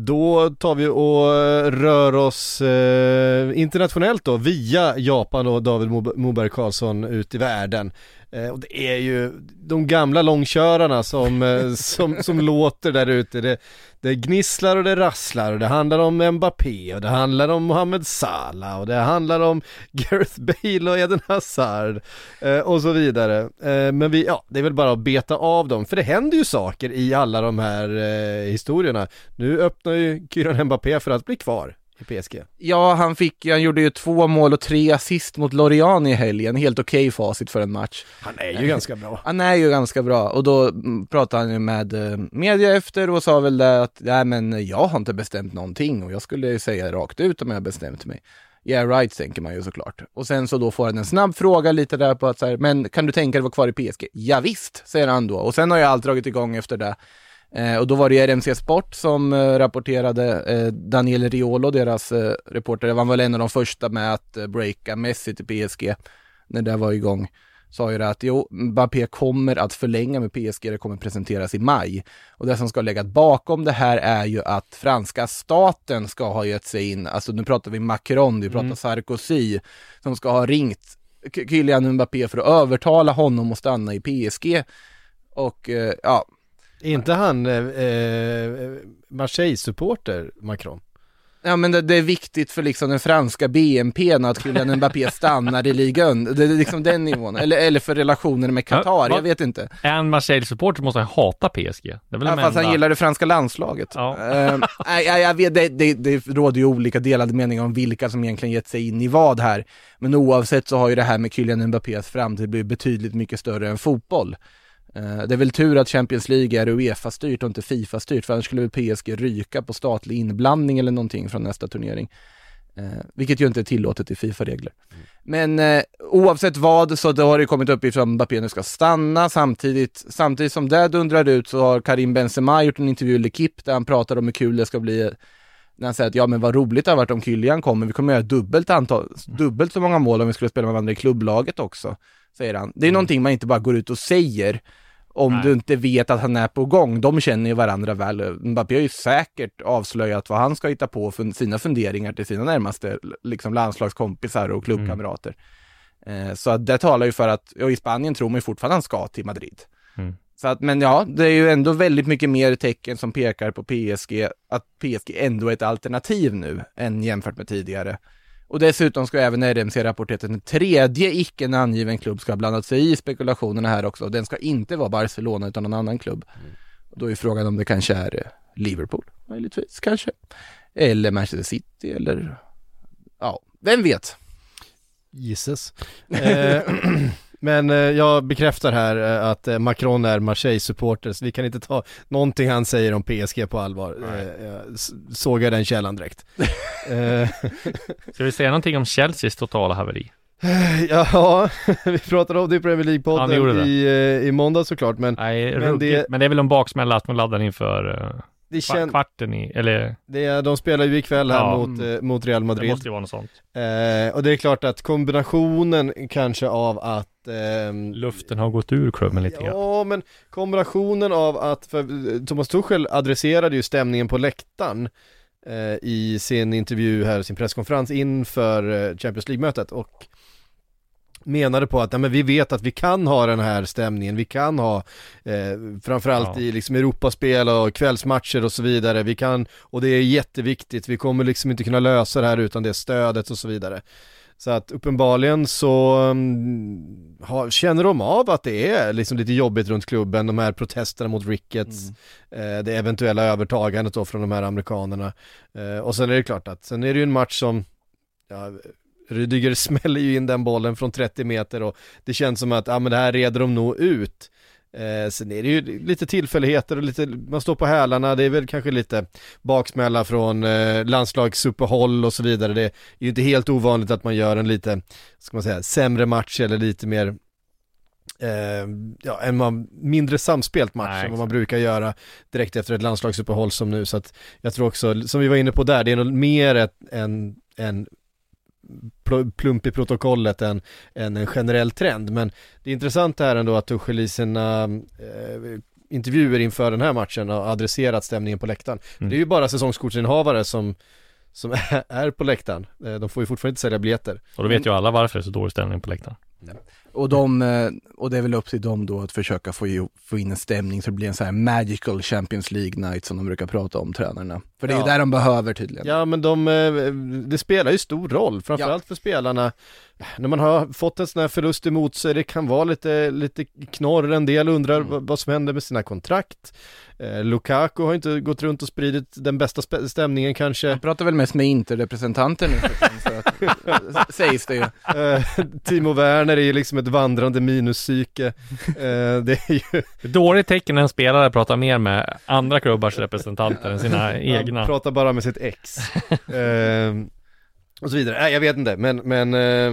Då tar vi och eh, rör oss eh, internationellt då via Japan och David Moberg Karlsson ut i världen. Eh, och det är ju de gamla långkörarna som, eh, som, som låter där ute. Det, det gnisslar och det rasslar och det handlar om Mbappé och det handlar om Mohamed Salah och det handlar om Gareth Bale och Eden Hazard eh, och så vidare. Eh, men vi, ja, det är väl bara att beta av dem, för det händer ju saker i alla de här eh, historierna. Nu öppnar ju Kyran Mbappé för att bli kvar i PSG. Ja, han fick, han gjorde ju två mål och tre assist mot Lorient i helgen, helt okej facit för en match. Han är ju ganska bra. Han är ju ganska bra och då mm, pratade han ju med eh, media efter och sa väl det att, nej men jag har inte bestämt någonting och jag skulle ju säga rakt ut om jag bestämt mig. Yeah right, tänker man ju såklart. Och sen så då får han en snabb fråga lite där på att så här, men kan du tänka dig vara kvar i PSG? Ja, visst, säger han då. Och sen har ju allt dragit igång efter det. Eh, och då var det RMC Sport som eh, rapporterade, eh, Daniel Riolo, deras reporter, var väl en av de första med att breaka Messi till PSG när det var igång. Sa ju det att jo, Mbappé kommer att förlänga med PSG, det kommer presenteras i maj. Och det som ska lägga bakom det här är ju att franska staten ska ha gett sig in, alltså nu pratar vi Macron, vi pratar Mm. Sarkozy, som ska ha ringt Kylian Mbappé för att övertala honom att stanna i PSG. Och ja, Är inte han eh, eh, Marseille-supporter, Macron? Ja men det, det är viktigt för liksom den franska BNPn att Kylian Mbappé stannar i ligan. Det är liksom den nivån. Eller, eller för relationen med Qatar, Ja, jag vet inte. En Marseille-supporter måste hata PSG. Det är väl Ja, fast han gillar det franska landslaget. Ja. Ehm, nej, nej, jag vet, det, det, det råder ju olika delade meningar om vilka som egentligen gett sig in i vad här. Men oavsett så har ju det här med Kylian Mbappés framtid blivit betydligt mycket större än fotboll. Eh, Det är väl tur att Champions League är Uefa-styrt och inte Fifa-styrt, för annars skulle väl PSG ryka på statlig inblandning eller någonting från nästa turnering. Eh, vilket ju inte är tillåtet i Fifa-regler. Men eh, oavsett vad så då har det kommit uppgifter om att Mbappé nu ska stanna samtidigt, samtidigt som det dundrar ut så har Karim Benzema gjort en intervju i L'Equipe där han pratar om hur kul det ska bli när han säger att ja men vad roligt det har varit om Kylian kommer, vi kommer göra dubbelt antal, dubbelt så många mål om vi skulle spela med varandra i klubblaget också, säger han. Det är någonting man inte bara går ut och säger om Nej. du inte vet att han är på gång. De känner ju varandra väl. Mbappé har ju säkert avslöjat vad han ska hitta på för sina funderingar till sina närmaste liksom landslagskompisar och klubbkamrater. Eh, så det talar ju för att, och i Spanien tror man ju fortfarande han ska till Madrid. Mm. Så att, men ja, det är ju ändå väldigt mycket mer tecken som pekar på PSG, att PSG ändå är ett alternativ nu än jämfört med tidigare. Och dessutom ska även RMC rapportera att en tredje icke namngiven klubb ska ha blandat sig i spekulationerna här också. Den ska inte vara Barcelona utan någon annan klubb. Och då är frågan om det kanske är eh, Liverpool, möjligtvis kanske. Eller Manchester City eller, ja, vem vet? Gisses. Men eh, jag bekräftar här eh, att eh, Macron är Marseille-supporter, så vi kan inte ta någonting han säger om PSG på allvar. Eh, jag sågar den källan direkt. eh, Ska vi säga någonting om Chelseas totala haveri? ja, vi pratade om det i Premier League-podden gjorde det. i, i måndag såklart, men Nej, Men det- det... men det är väl en baksmälla att man laddar inför uh, det kän- kvarten i, eller det är, de spelar ju ikväll här Ja. mot, eh, mot Real det Madrid. måste ju vara något sånt. Eh, och det är klart att kombinationen kanske av att ehm, Luften har gått ur klubben lite grann. Ja, men kombinationen av att, för eh, Thomas Tuchel adresserade ju stämningen på läktaren eh, i sin intervju här, sin presskonferens inför eh, Champions League-mötet och menade på att ja, men vi vet att vi kan ha den här stämningen, vi kan ha eh, framförallt Ja. i liksom Europaspel och kvällsmatcher och så vidare, vi kan, och det är jätteviktigt, vi kommer liksom inte kunna lösa det här utan det stödet och så vidare. Så att uppenbarligen så mm, har, känner de av att det är liksom lite jobbigt runt klubben, de här protesterna mot Ricketts, eh, det eventuella övertagandet då från de här amerikanerna. Eh, och sen är det klart att, sen är det ju en match som, ja, Rydiger smäller ju in den bollen från 30 meter och det känns som att, ja men det här reder de nog ut. Eh, sen är det ju lite tillfälligheter och lite, man står på hälarna, det är väl kanske lite baksmälla från eh, landslagsuppehåll och så vidare. Det är ju inte helt ovanligt att man gör en lite, ska man säga, sämre match eller lite mer eh, ja, en man, mindre samspelt match Nej, än vad man brukar göra direkt efter ett landslagsuppehåll som nu. Så att jag tror också, som vi var inne på där, det är nog mer ett, en, en plump i protokollet än, än en generell trend. Men det är intressant här ändå att Tuchel i sina eh, intervjuer inför den här matchen har adresserat stämningen på läktaren. Mm. Det är ju bara säsongskortsinnehavare som som är, är på läktaren. Eh, De får ju fortfarande inte sälja biljetter. Och då vet ju alla varför det är så dålig ställning på läktaren. Och, de, eh, och det är väl upp till dem då att försöka få in en stämning så det blir en sån här magical Champions League night som de brukar prata om, tränarna. För det är Ja. ju där de behöver tydligen. Ja men de, eh, det spelar ju stor roll, framförallt för spelarna. När man har fått en sån här förlust emot sig, det kan vara lite, lite knorr, en del undrar Mm. vad, som händer med sina kontrakt. Eh, Lukaku har inte gått runt och spridit den bästa stämningen kanske. Jag pratar väl mest med Inter-representanter nu att, sägs det ju. Eh, Timo Werner är ju liksom ett vandrande minuspsyke. Eh, det är ju... Dåligt tecken när en spelare pratar mer med andra klubbars representanter än sina egna. Han pratar bara med sitt ex. eh, och så vidare. Nej, jag vet inte, men, men eh,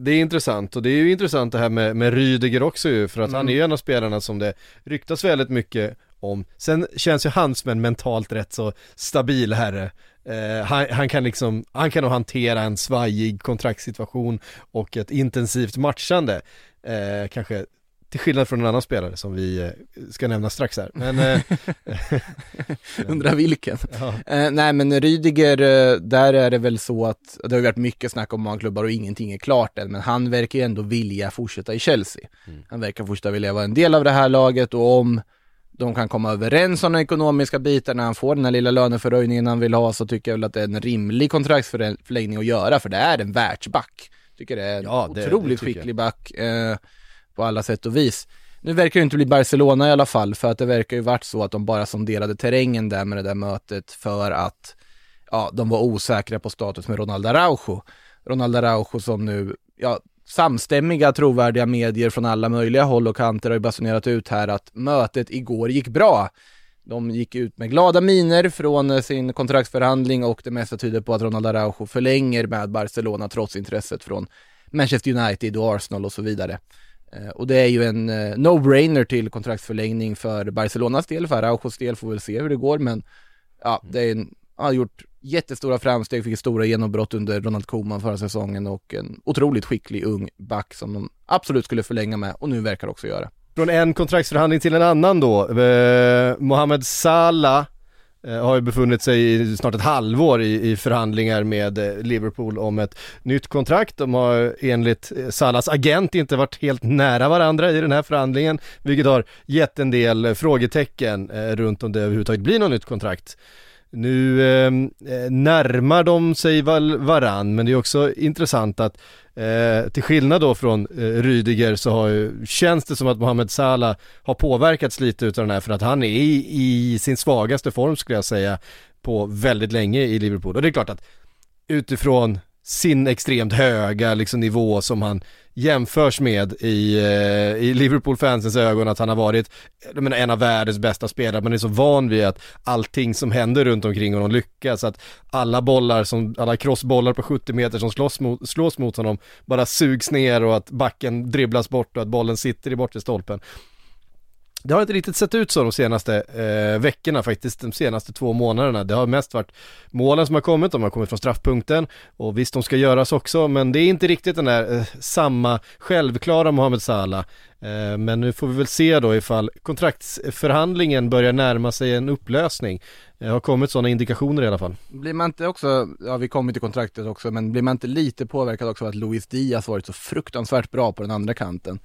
det är intressant. Och det är ju intressant det här med, med Rydiger också ju, för att han är ju en av spelarna som det ryktas väldigt mycket om. Sen känns ju han som en mentalt rätt så stabil herre. Eh, han, han kan liksom, han kan nog hantera en svajig kontraktssituation och ett intensivt matchande. Eh, kanske till skillnad från en annan spelare som vi eh, ska nämna strax här. Men, eh, Undrar vilken. Ja. Eh, nej men Rydiger, där är det väl så att det har varit mycket snack om många klubbar och ingenting är klart än, men han verkar ju ändå vilja fortsätta i Chelsea. Han verkar fortsätta vilja vara en del av det här laget och om de kan komma överens om de ekonomiska bitarna, han får den här lilla löneförhöjningen han vill ha, så tycker jag väl att det är en rimlig kontraktsförlängning att göra, för det är en världsback. Tycker det är en Ja, det- otroligt det skicklig back eh, på alla sätt och vis. Nu verkar det inte bli Barcelona i alla fall, för att det verkar ju varit så att de bara sonderade terrängen där med det där mötet för att ja, de var osäkra på status med Ronaldo Araujo. Ronaldo Araujo som nu, ja, samstämmiga trovärdiga medier från alla möjliga håll och kanter har ju basunerat ut här att mötet igår gick bra. De gick ut med glada miner från eh, sin kontraktsförhandling och det mesta tyder på att Ronald Araujo förlänger med Barcelona trots intresset från Manchester United och Arsenal och så vidare. Eh, Och det är ju en eh, no-brainer till kontraktsförlängning för Barcelonas del, för Araujos del får vi väl se hur det går men ja, det är en, han har gjort jättestora framsteg, fick stora genombrott under Ronald Koeman förra säsongen och en otroligt skicklig ung back som de absolut skulle förlänga med och nu verkar också göra. Från en kontraktsförhandling till en annan då. Eh, Mohamed Salah Eh, har ju befunnit sig i snart ett halvår i, i förhandlingar med eh, Liverpool om ett nytt kontrakt. De har eh, enligt Salas agent inte varit helt nära varandra i den här förhandlingen, vilket har gett en del frågetecken runt om det överhuvudtaget blir något nytt kontrakt. Nu ehm, eh, närmar de sig varann, men det är också intressant att eh, till skillnad då från eh, Rydiger så har ju, känns det som att Mohamed Salah har påverkats lite utav den här för att han är i, i sin svagaste form skulle jag säga på väldigt länge i Liverpool. Och det är klart att utifrån sin extremt höga liksom, nivå som han jämförs med i, eh, i Liverpool-fansens ögon att han har varit menar, en av världens bästa spelare. Man är så van vid att allting som händer runt omkring honom lyckas. Att alla bollar, som, alla crossbollar på 70 meter som slås mot, slås mot honom bara sugs ner och att backen dribblas bort och att bollen sitter i bortre stolpen. Det har inte riktigt sett ut så de senaste eh, veckorna faktiskt, de senaste två månaderna. Det har mest varit målen som har kommit, de har kommit från straffpunkten och visst de ska göras också, men det är inte riktigt den där eh, samma självklara Mohamed Salah. Eh, men nu får vi väl se då ifall kontraktsförhandlingen börjar närma sig en upplösning. Det har kommit sådana indikationer i alla fall. Blir man inte också, ja vi kommer till kontraktet också, men blir man inte lite påverkad också av att Luis Diaz varit så fruktansvärt bra på den andra kanten?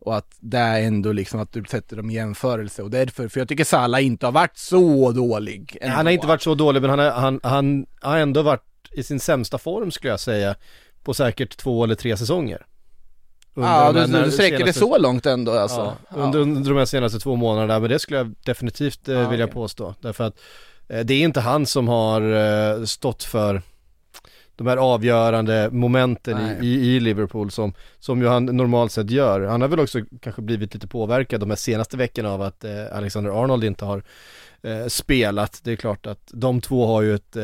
Och att det är ändå liksom att du sätter dem i jämförelse och därför, för jag tycker Salah inte har varit så dålig. ändå. Han har inte varit så dålig men han, är, han, han har ändå varit i sin sämsta form skulle jag säga på säkert två eller tre säsonger. Ja, de du, du sträcker det senaste- så långt ändå alltså. Ja, Ja. under, under de här senaste två månaderna, men det skulle jag definitivt eh, Ja, vilja okej. påstå. Därför att eh, det är inte han som har eh, stått för de här avgörande momenten i, i, i Liverpool som, som ju han normalt sett gör. Han har väl också kanske blivit lite påverkad de här senaste veckorna av att eh, Alexander Arnold inte har eh, spelat. Det är klart att de två har ju ett eh,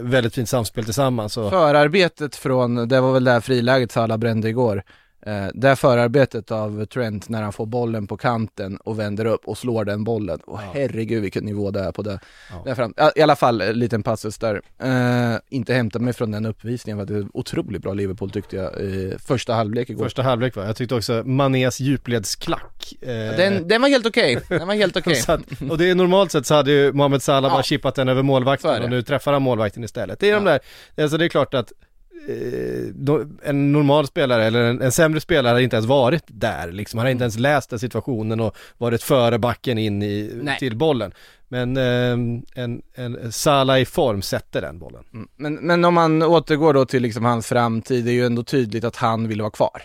väldigt fint samspel tillsammans. Så. Förarbetet från, det var väl det här friläget Salah brände igår. Eh, det här förarbetet av Trent när han får bollen på kanten och vänder upp och slår den bollen. Och herregud vilken nivå det är på det. Där fram. Ja, I alla fall en liten passus där. Eh, inte hämta mig från den uppvisningen, för det var otroligt bra Liverpool tyckte jag i första halvlek igår. Första halvlek va? Jag tyckte också Manés djupledsklack. Eh, Den, den var helt okej, den var helt okej. att, och det är normalt sett så hade ju Mohamed Salah Ja. bara chippat den över målvakten och nu träffar han målvakten istället. Det är de där, alltså det är klart att eh, en normal spelare eller en, en sämre spelare har inte ens varit där liksom. Han har inte ens läst den situationen och varit före backen in i, Nej. till bollen. Men eh, en, en Salah i form sätter den bollen. Mm. Men, men om man återgår då till liksom hans framtid, det är ju ändå tydligt att han vill vara kvar.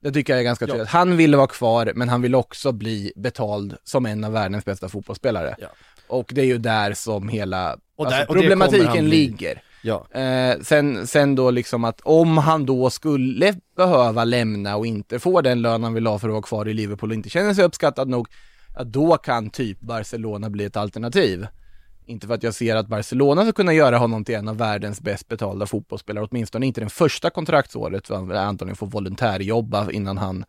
Det tycker jag är ganska tydligt. Han ville vara kvar, men han vill också bli betald som en av världens bästa fotbollsspelare. Ja. Och det är ju där som hela alltså, där- han problematiken ligger. Ja. Eh, sen, sen då liksom att om han då skulle behöva lämna och inte få den lön han vill ha för att vara kvar i Liverpool och inte känner sig uppskattad nog, ja, då kan typ Barcelona bli ett alternativ. Inte för att jag ser att Barcelona ska kunna göra honom till en av världens bäst betalda fotbollsspelare, åtminstone inte den första kontraktsåret, för han antagligen få volontärjobba innan han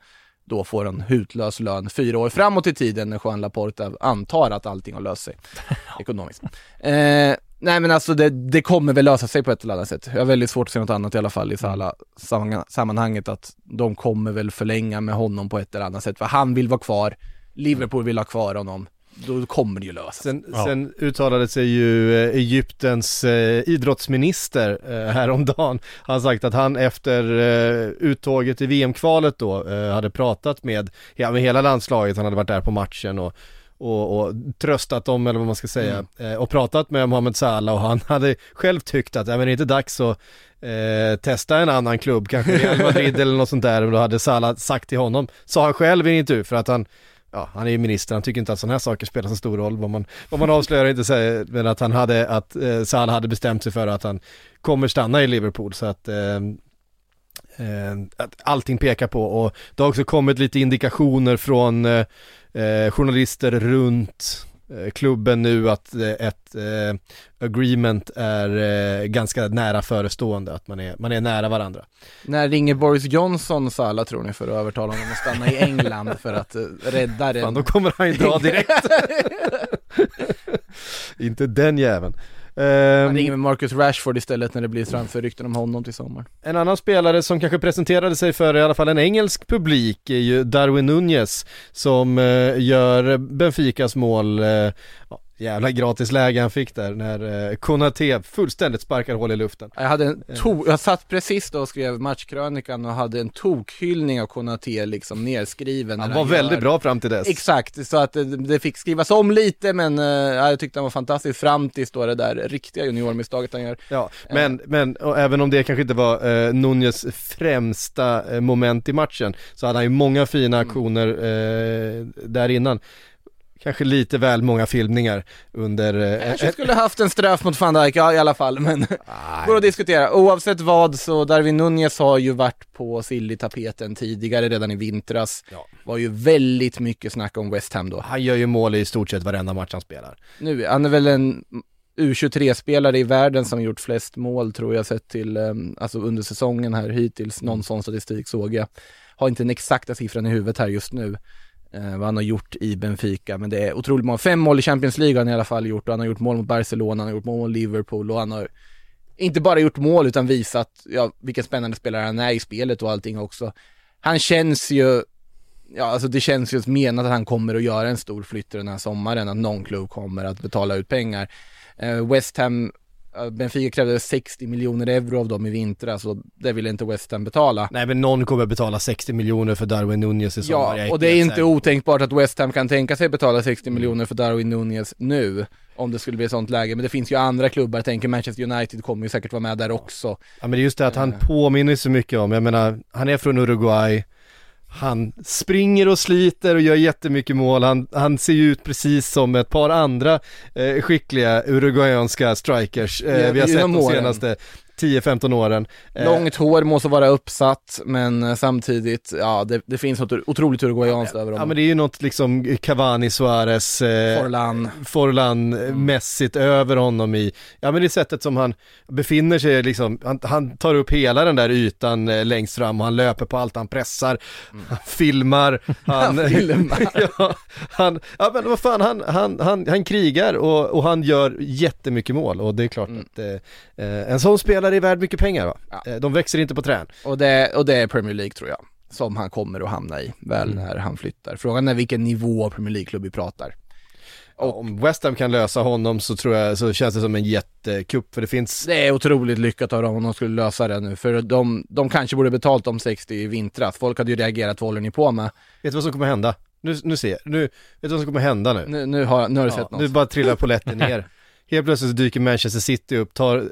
då får en hutlös lön fyra år framåt i tiden när Juan Laporta antar att allting har löst sig ekonomiskt. Eh, nej men alltså det, det kommer väl lösa sig på ett eller annat sätt. Jag har väldigt svårt att se något annat i alla fall i Salah sammanhang- sammanhanget att de kommer väl förlänga med honom på ett eller annat sätt för han vill vara kvar, Liverpool vill ha kvar honom, då kommer det ju lösa sig. Sen, sen uttalade sig ju eh, Egyptens eh, idrottsminister eh, häromdagen. Han har sagt att han efter eh, uttåget i VM-kvalet då eh, hade pratat med, ja, med hela landslaget, han hade varit där på matchen och och, och tröstat dem eller vad man ska säga eh, och pratat med Mohamed Salah och han hade själv tyckt att, ja men det är inte dags att eh, testa en annan klubb, kanske Real Madrid eller något sånt där och då hade Salah sagt till honom, sa han själv i en intervju för att han ja, han är ju minister, han tycker inte att sådana här saker spelar så stor roll. Vad man, vad man avslöjar inte säger, men att han hade, att eh, Salah hade bestämt sig för att han kommer stanna i Liverpool. Så att, eh, att allting pekar på och det har också kommit lite indikationer från eh, eh, journalister runt eh, klubben nu att eh, ett eh, agreement är eh, ganska nära förestående, att man är, man är nära varandra. När ringer Boris Johnson Salah tror ni för att övertala honom att stanna i England för att eh, rädda den? Fan, då kommer han ju dra direkt. Inte den jäveln. Ehm, Han ringer med Marcus Rashford istället när det blir transferrykten om honom till sommaren. En annan spelare som kanske presenterade sig för i alla fall en engelsk publik är ju Darwin Nunez som eh, gör Benficas mål, eh, jävla gratis läge han fick där när eh, Konate fullständigt sparkar hål i luften. Jag hade en to- jag satt precis då och skrev matchkrönikan och hade en tokhyllning av Konate liksom nerskriven. Han var väldigt gör- bra fram till dess. Exakt, så att det, det fick skrivas om lite men eh, jag tyckte han var fantastisk fram tills då det där riktiga juniormisstaget han gör. Ja, men, men och även om det kanske inte var eh, Nunez främsta eh, moment i matchen så hade han ju många fina aktioner eh, där innan. Kanske lite väl många filmningar under... Eh, Kanske skulle haft en straff mot van Dijk, ja i alla fall, men går att diskutera. Oavsett vad så Darwin Nunez har ju varit på Silly-tapeten tidigare redan i vintras. Var ju väldigt mycket snack om West Ham då. Han gör ju mål i stort sett varenda match han spelar. Nu, han är väl en U23-spelare i världen som gjort flest mål tror jag sett till, eh, alltså under säsongen här hittills, någon sån statistik såg jag. Har inte den exakta siffran i huvudet här just nu, eh, vad han har gjort i Benfica, men det är otroligt många, fem mål i Champions League har han i alla fall gjort och han har gjort mål mot Barcelona, han har gjort mål mot Liverpool och han har inte bara gjort mål utan visat, ja, vilken spännande spelare han är i spelet och allting också. Han känns ju Ja, alltså det känns ju menat att han kommer att göra en stor flytt den här sommaren, att någon klubb kommer att betala ut pengar. Eh, West Ham, Benfica krävde 60 miljoner euro av dem i vintras så det ville inte West Ham betala. Nej men någon kommer betala 60 miljoner för Darwin Nunez i sommar. Ja, och det är inte otänkbart att West Ham kan tänka sig betala 60 miljoner för Darwin Nunez nu, om det skulle bli ett sånt läge. Men det finns ju andra klubbar, jag tänker Manchester United kommer ju säkert vara med där också. Ja men det är just det att han påminner så mycket om, jag menar, han är från Uruguay, han springer och sliter och gör jättemycket mål, han, han ser ju ut precis som ett par andra eh, skickliga uruguayanska strikers eh, Ja, vi har sett de senaste 10-15 åren. Eh, Långt hår måste vara uppsatt, men eh, samtidigt, ja det, det finns något otroligt uruguayanskt över Ja honom. men det är ju något liksom Cavani, Suarez, eh, Forlan. Forlan eh, mässigt över honom i, ja men det sättet som han befinner sig liksom, han, han tar upp hela den där ytan eh, längst fram och han löper på allt, han pressar, han filmar, han, Han filmar. ja, han, ja men vad fan, han, han, han, han krigar och, och han gör jättemycket mål och det är klart att eh, eh, en sån spelare är värd mycket pengar va? Eh, De växer inte på trän. Och det, och det är Premier League tror jag, som han kommer att hamna i, väl Mm. när han flyttar. Frågan är vilken nivå av Premier League-klubb vi pratar. Och om West Ham kan lösa honom så tror jag, så känns det som en jättekupp för det finns Det är otroligt lyckat av dem om de skulle lösa det nu, för de, de kanske borde betalt de 60 i vintras. Folk hade ju reagerat, vad håller ni på med? Vet du vad som kommer hända? Nu, nu ser jag, nu, vet du vad som kommer hända nu? Nu, nu har, nu har du Ja, sett något. nu bara trillar polletten ner. Helt plötsligt dyker Manchester City upp, tar eh,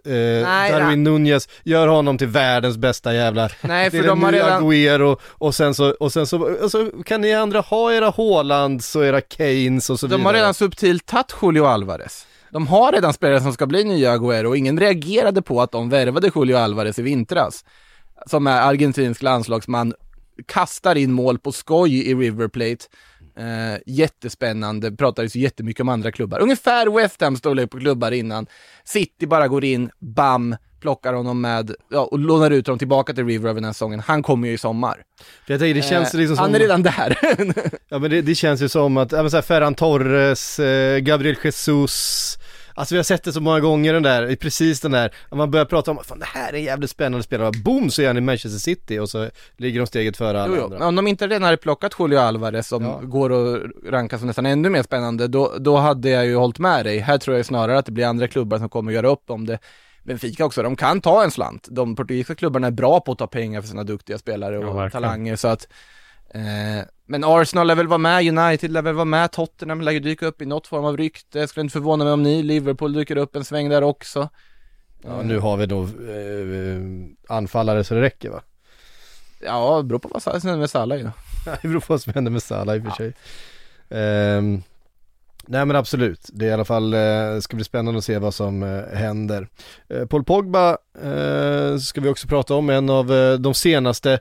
Darwin ja. Nunez, gör honom till världens bästa jävla Nej, det för är de har redan- Agüero och sen så, och sen så, och så kan ni andra ha era Haalands och era Keynes och så De vidare. har redan subtilt tagit Julio Alvarez. De har redan spelare som ska bli nya Agüero och ingen reagerade på att de värvade Julio Alvarez i vintras. Som är argentinsk landslagsman, kastar in mål på skoj i River Plate. Eh, jättespännande, pratades ju jättemycket om andra klubbar. Ungefär West Ham storlek på klubbar innan. City bara går in, bam, plockar honom med, ja, och lånar ut honom tillbaka till River över den här säsongen. Han kommer ju i sommar. För jag tänker, det känns Eh, liksom som... Han är redan där. Ja men det, det känns ju som att, men så här, Ferran Torres, eh, Gabriel Jesus, alltså vi har sett det så många gånger den där, i precis den där, man börjar prata om, fan det här är en jävligt spännande spelare, boom så är han i Manchester City och så ligger de steget före alla Jo, jo. andra. Men Om de inte redan hade plockat Julio Alvarez som går att ranka som nästan ännu mer spännande, då, då hade jag ju hållit med dig. Här tror jag snarare att det blir andra klubbar som kommer göra upp om det. Benfica också, de kan ta en slant. De portugisiska klubbarna är bra på att ta pengar för sina duktiga spelare och Ja, talanger så att eh, men Arsenal lär väl vara med, United lär väl vara med, Tottenham lär ju dyka upp i något form av rykte. Jag skulle inte förvåna mig om ni, Liverpool dyker upp en sväng där också. Ja, nu har vi då eh, anfallare så det räcker va? Ja, det beror på vad som händer med Salah ju. det beror på vad som händer med Salah i och för sig. Ehm, nej men absolut, det är i alla fall, eh, ska bli spännande att se vad som eh, händer. Eh, Paul Pogba eh, ska vi också prata om, en av eh, de senaste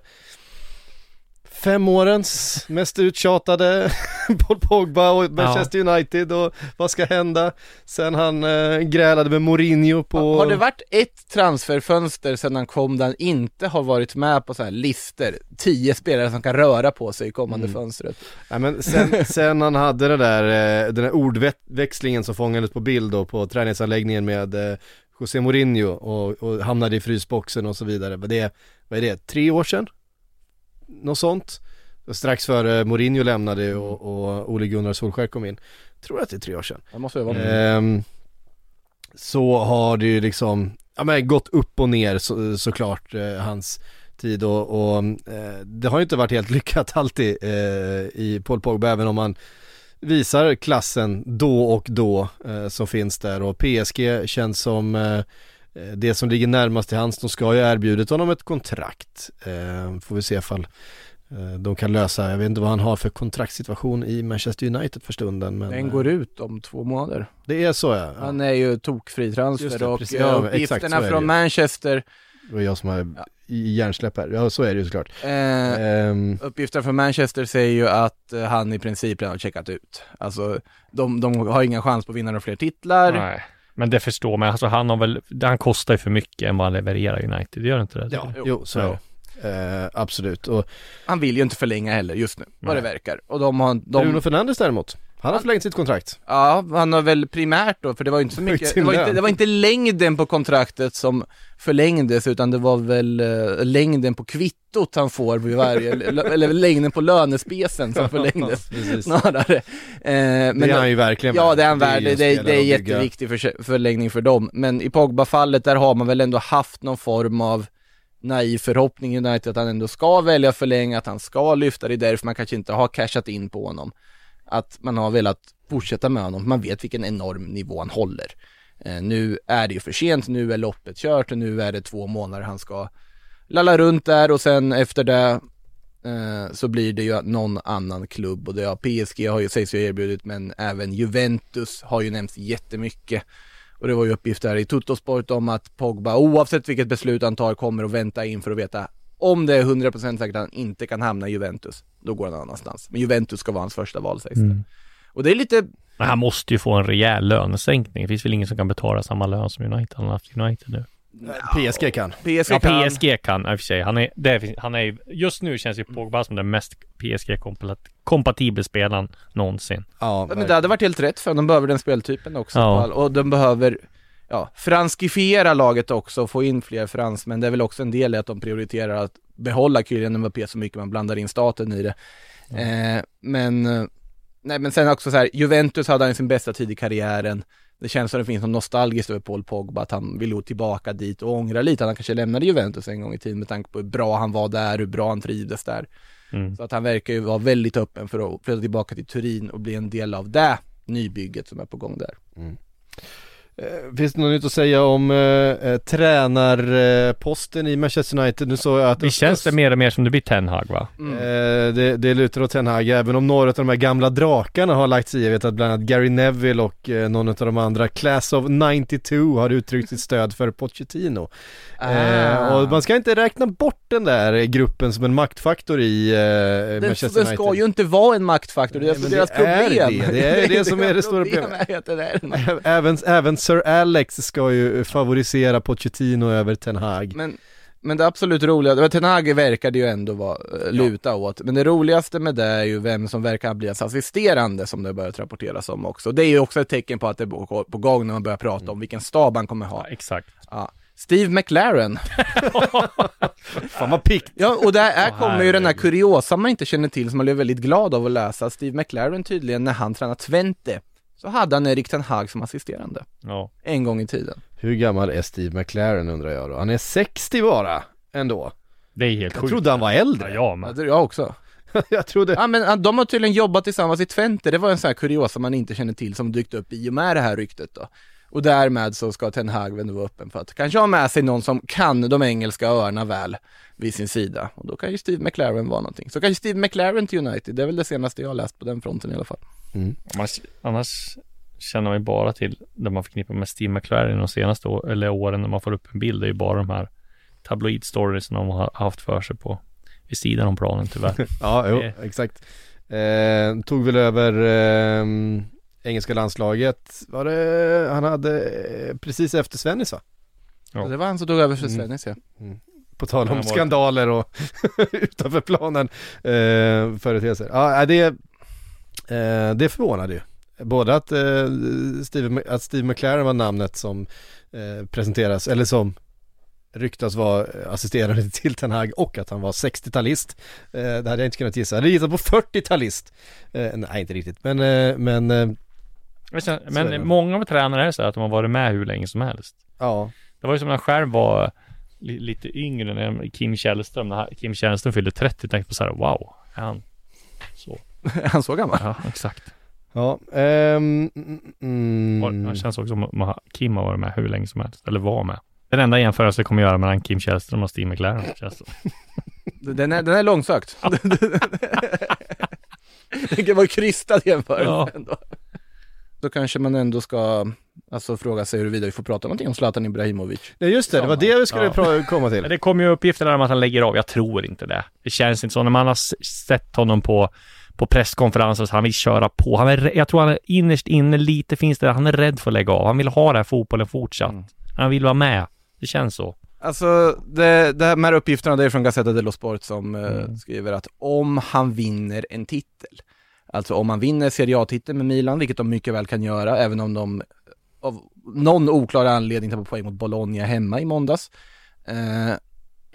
fem årens mest uttjatade Paul Pogba och Manchester United och vad ska hända sen han eh, grälade med Mourinho på... Har det varit ett transferfönster sedan han kom där han inte har varit med på så här listor, tio spelare som kan röra på sig i kommande Mm. fönstret? Ja, men sen, sen han hade det där, eh, den där ordväxlingen som fångades på bild då på träningsanläggningen med eh, José Mourinho och, och hamnade i frysboxen och så vidare. Vad det, vad är det, tre år sedan? Något sånt. Strax före Mourinho lämnade och, och Ole Gunnar Solskjaer kom in. Tror att det är tre år sedan. Det måste vara Ehm, så har det ju liksom, ja men gått upp och ner så, såklart eh, hans tid och, och eh, det har ju inte varit helt lyckat alltid eh, i Paul Pogba även om man visar klassen då och då eh, som finns där och PSG känns som eh, det som ligger närmast till hands, de ska ju erbjudit honom ett kontrakt. Eh, får vi se ifall eh, de kan lösa, jag vet inte vad han har för kontraktssituation i Manchester United för stunden men Den eh, går ut om två månader. det är så ja. Han är ju tokfri transfer det, och precis. eh, Ja, exakt, uppgifterna det från. Manchester Det var jag som har i hjärnsläpp här. Ja, så är det ju såklart. Eh, Ehm, Uppgifter från Manchester säger ju att eh, han i princip redan har checkat ut. Alltså, de, de har ingen chans på att vinna några fler titlar. Nej. Men det förstår man, alltså han har väl, han kostar ju för mycket än vad han levererar i United, gör inte det? ja, jo, så är det. Eh, absolut. Och Han vill ju inte förlänga heller just nu, vad det verkar. Och de har, de, Bruno Fernandes däremot, han har förlängt sitt kontrakt. Ja, han har väl primärt då, för det var ju inte så mycket, det var, inte, det var inte längden på kontraktet som förlängdes, utan det var väl eh, längden på kvittot han får vid varje, eller, längden på lönespecen som förlängdes snarare. Eh, Det är han ju verkligen Ja, det är han Det är värd, det, det, spelare är jätteviktig för, förlängning för dem. Men i Pogba-fallet, där har man väl ändå haft någon form av naiv förhoppning i United att han ändå ska välja förlänga, att han ska lyfta det, är därför man kanske inte har cashat in på honom. Att man har velat fortsätta med honom, man vet vilken enorm nivå han håller. Eh, nu är det ju för sent, nu är loppet kört och nu är det två månader han ska lalla runt där och sen efter det eh, så blir det ju någon annan klubb och det har PSG har ju, sägs ju erbjudit men även Juventus har ju nämnts jättemycket. Och det var ju uppgifter i Tuttosport om att Pogba, oavsett vilket beslut han tar, kommer att vänta in för att veta om det är 100% säkert att han inte kan hamna i Juventus, då går han någon annanstans. Men Juventus ska vara hans första val sägs det. Mm. Och det är lite, Men han måste ju få en rejäl lönesänkning. Det finns väl ingen som kan betala samma lön som United. Han har haft United nu. PSG kan. PSG Ja, kan, PSG kan i och för sig. Han är, det är, han är, just nu känns ju Pogba som den mest PSG-kompatibla spelaren någonsin. Ja, men det hade varit helt rätt för de behöver den speltypen också. Ja. Och de behöver, ja, franskifiera laget också, få in fler fransmän. Det är väl också en del i att de prioriterar att behålla Kylian Mbappé så mycket man blandar in staten i det. Eh, men, eh, nej men sen också så här, Juventus hade han sin bästa tid i karriären. Det känns som det finns något nostalgiskt över Paul Pogba, att han vill gå tillbaka dit och ångra lite att han kanske lämnade Juventus en gång i tiden med tanke på hur bra han var där, hur bra han trivdes där. Mm. Så att han verkar ju vara väldigt öppen för att flytta tillbaka till Turin och bli en del av det nybygget som är på gång där. Eh, Finns det något nytt att säga om eh, eh, tränarposten i Manchester United? Nu såg jag att Det känns det mer och mer som det blir Ten Hag va? Eh, det, det lutar åt Ten Hag, även om några av de här gamla drakarna har lagt sig i. Jag vet att bland annat Gary Neville och eh, någon av de andra, Class of 92, har uttryckt sitt stöd för Pochettino. Eh, Ah. och man ska inte räkna bort den där gruppen som en maktfaktor i eh, Den, Manchester United. ska ju inte vara en maktfaktor, det är alltså men deras det är problem. det. Det är det som är det stora problemet. är det är Även, även Sir Alex ska ju favorisera Pochettino över Ten Hag. Men, men det absolut roliga, Ten Hag verkade ju ändå vara, eh, luta åt, men det roligaste med det är ju vem som verkar bli hans assisterande som det börjat rapporteras om också. Det är ju också ett tecken på att det är på gång när man börjar prata om vilken stab han kommer ha. exakt. Ja. Steve McLaren. Fan vad pikt. Ja, och där är, Åh, kommer ju den här kuriosa man inte känner till som man blev väldigt glad av att läsa. Steve McLaren tydligen, när han tränade Twente, så hade han Erik Ten Hag som assisterande. Ja. En gång i tiden. Hur gammal är Steve McLaren undrar jag då? Han är 60 bara, ändå. Det är helt Jag sjukt. trodde han var äldre. Ja, Ja, men. det är jag också. jag trodde... Ja men de har tydligen jobbat tillsammans i Twente, det var en sån här kuriosa man inte känner till som dykt upp i och med det här ryktet då. Och därmed så ska Ten Hag väl nu vara öppen för att kanske ha med sig någon som kan de engelska öarna väl vid sin sida. Och då kan ju Steve McLaren vara någonting. Så kanske Steve McLaren till United, det är väl det senaste jag har läst på den fronten i alla fall. Annars, annars känner man ju bara till det man förknippar med Steve McLaren de senaste å- eller åren när man får upp en bild. Det är ju bara de här tabloid stories de har haft för sig på vid sidan om planen tyvärr. Ja, jo, Det- exakt. Eh, tog väl över eh, engelska landslaget, var det, han hade eh, precis efter Svennis va? Ja. Så det var han som tog över för Mm. Svennis ja. På tal om skandaler och utanför planen eh, företeelser. Ja, det, eh, det förvånade ju. Både att, eh, Steve, att Steve McLaren var namnet som eh, presenteras, eller som ryktas vara assisterande till Ten Hag och att han var 60-talist. Eh, det hade jag inte kunnat gissa. Jag hade gissat på 40-talist. Eh, nej, inte riktigt. Men, eh, men eh, Men, men många av tränare är så här att de har varit med hur länge som helst. ja. Det var ju som när jag själv var li, lite yngre när Kim Källström, när Kim Källström fyllde 30, tänkte på så här, wow, är han så? Är han så gammal? Ja, exakt. Ja, ehm, mm, mm, Och Det känns också som att Kim har varit med hur länge som helst, eller var med. Den enda jämförelse jag kommer göra mellan Kim Källström och Steve McLaren känns det. Den är, den är långsökt. det kan vara krystad jämförelse Ja. ändå. Då kanske man ändå ska alltså fråga sig huruvida vi får prata någonting om Zlatan Ibrahimovic. Ja just det, det var det jag skulle Ja. komma till. Det kommer ju uppgifter där om att han lägger av. Jag tror inte det. Det känns inte så. När man har sett honom på, på presskonferenser så han vill köra på. Han är, jag tror han är innerst inne lite finns det. Han är rädd för att lägga av. Han vill ha den här fotbollen fortsatt. Mm. Han vill vara med. Det känns så. Alltså, det, det här med uppgifterna, det är från Gazzetta dello Sport som eh, Mm. skriver att om han vinner en titel, alltså om man vinner Serie A-titeln med Milan, vilket de mycket väl kan göra, även om de av någon oklar anledning tappar poäng mot Bologna hemma i måndags, eh,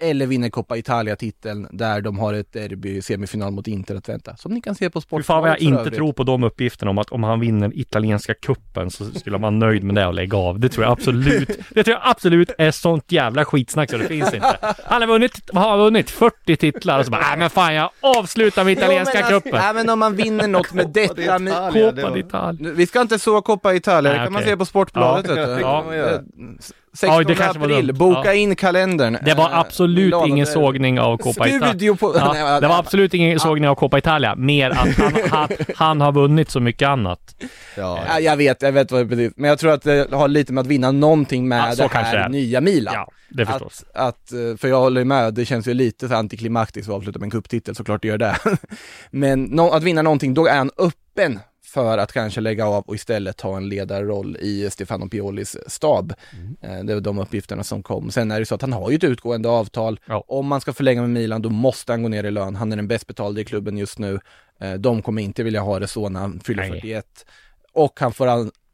eller vinner Coppa Italia-titeln där de har ett derby semifinal mot Inter att vänta, som ni kan se på Fy Sportbladet fan vad jag inte övrigt. tror på de uppgifterna om att om han vinner italienska kuppen så skulle man vara nöjd med det och lägga av. Det tror jag absolut. Det tror jag absolut är sånt jävla skitsnack så det finns inte. Han har vunnit, vad har vunnit? 40 titlar och så bara, nej men fan jag avslutar med italienska Jo, men alltså, kuppen. Nej men om man vinner något med detta, med, var- d'Italia. Vi ska inte så Coppa Italia, det kan man se på Sportbladet Ja, vet du. det kan man göra. Eh, 16 det kanske var april, boka Ja. in kalendern. Det var Eh, absolut Milano, ingen det- sågning av Coppa Studio Italia. på- Ja, Nej, det var absolut ingen sågning av Coppa Italia, mer att han, han, han har vunnit så mycket annat. Ja, jag vet, jag vet vad det betyder. Men jag tror att det har lite med att vinna någonting med Ja, det här är. nya Milan. Ja, det förstås. Att, att, eh, för jag håller med, det känns ju lite så antiklimaktiskt att avsluta med en cuptitel, såklart det gör det. Men no, att vinna någonting, då är han öppen för att kanske lägga av och istället ta en ledarroll i Stefano Piolis stab. Eh, Det är de uppgifterna som kom. Sen är det så att han har ju ett utgående avtal. Om man ska förlänga med Milan, då måste han gå ner i lön. Han är den bäst betalde i klubben just nu. Eh, De kommer inte vilja ha det så när han fyller 41. Och han får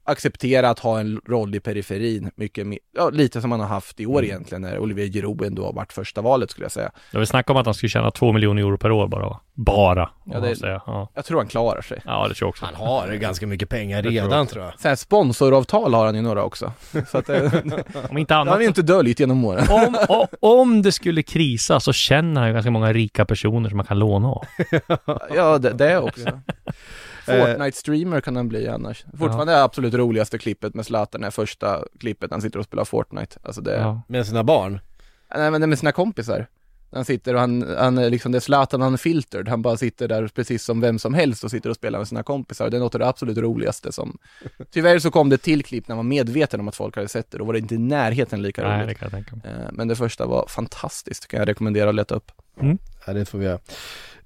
acceptera att ha en roll i periferin, mycket mer, ja, lite som han har haft i år Mm. egentligen, när Olivier Giroud ändå har varit första valet skulle jag säga. Jag vill snacka om att han skulle tjäna två miljoner euro per år bara. Bara. Ja, om det- man ja. Jag tror han klarar sig. ja, det tror jag också. Han har ganska mycket pengar Det tror jag redan tror jag. Sen sponsoravtal har han ju några också. Så att, det, Om inte det har annat. han ju inte döljt genom åren. Om, o- om det skulle krisa så känner han ju ganska många rika personer som man kan låna av. Ja, det, det också. Fortnite-streamer kan han bli annars. Fortfarande är det absolut roligaste klippet med Zlatan är första klippet han sitter och spelar Fortnite. Alltså det, Ja. Med sina barn. nej men det är med sina kompisar. Han sitter och han, han är liksom, det är Zlatan, han är filtered, han bara sitter där precis som vem som helst och sitter och spelar med sina kompisar. Det är något av det absolut roligaste som, tyvärr så kom det till klipp när man var medveten om att folk hade sett det, då var det inte i närheten lika Nej, roligt. det kan jag tänka mig. Eh, Men det första var fantastiskt, kan jag rekommendera att leta upp. Ja, det får vi göra.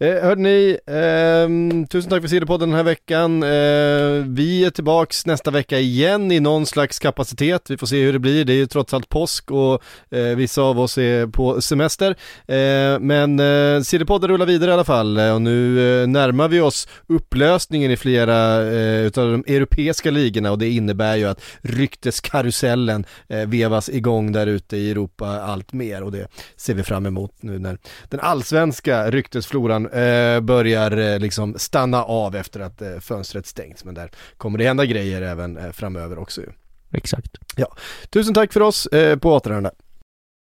Eh, hörde ni, eh, tusen tack för CD-podden den här veckan. Eh, vi är tillbaks nästa vecka igen i någon slags kapacitet. Vi får se hur det blir. Det är ju trots allt påsk och eh, vissa av oss är på semester. Eh, men eh, CD-podden rullar vidare i alla fall eh, och nu eh, närmar vi oss upplösningen i flera eh, utav de europeiska ligorna och det innebär ju att rykteskarusellen eh, vevas igång där ute i Europa allt mer och det ser vi fram emot nu när den allsvenska ryktesfloran eh, börjar eh, liksom stanna av efter att eh, fönstret stängts. Men där kommer det hända grejer även eh, framöver också ju. Exakt. Ja, tusen tack för oss, eh, på återhörande.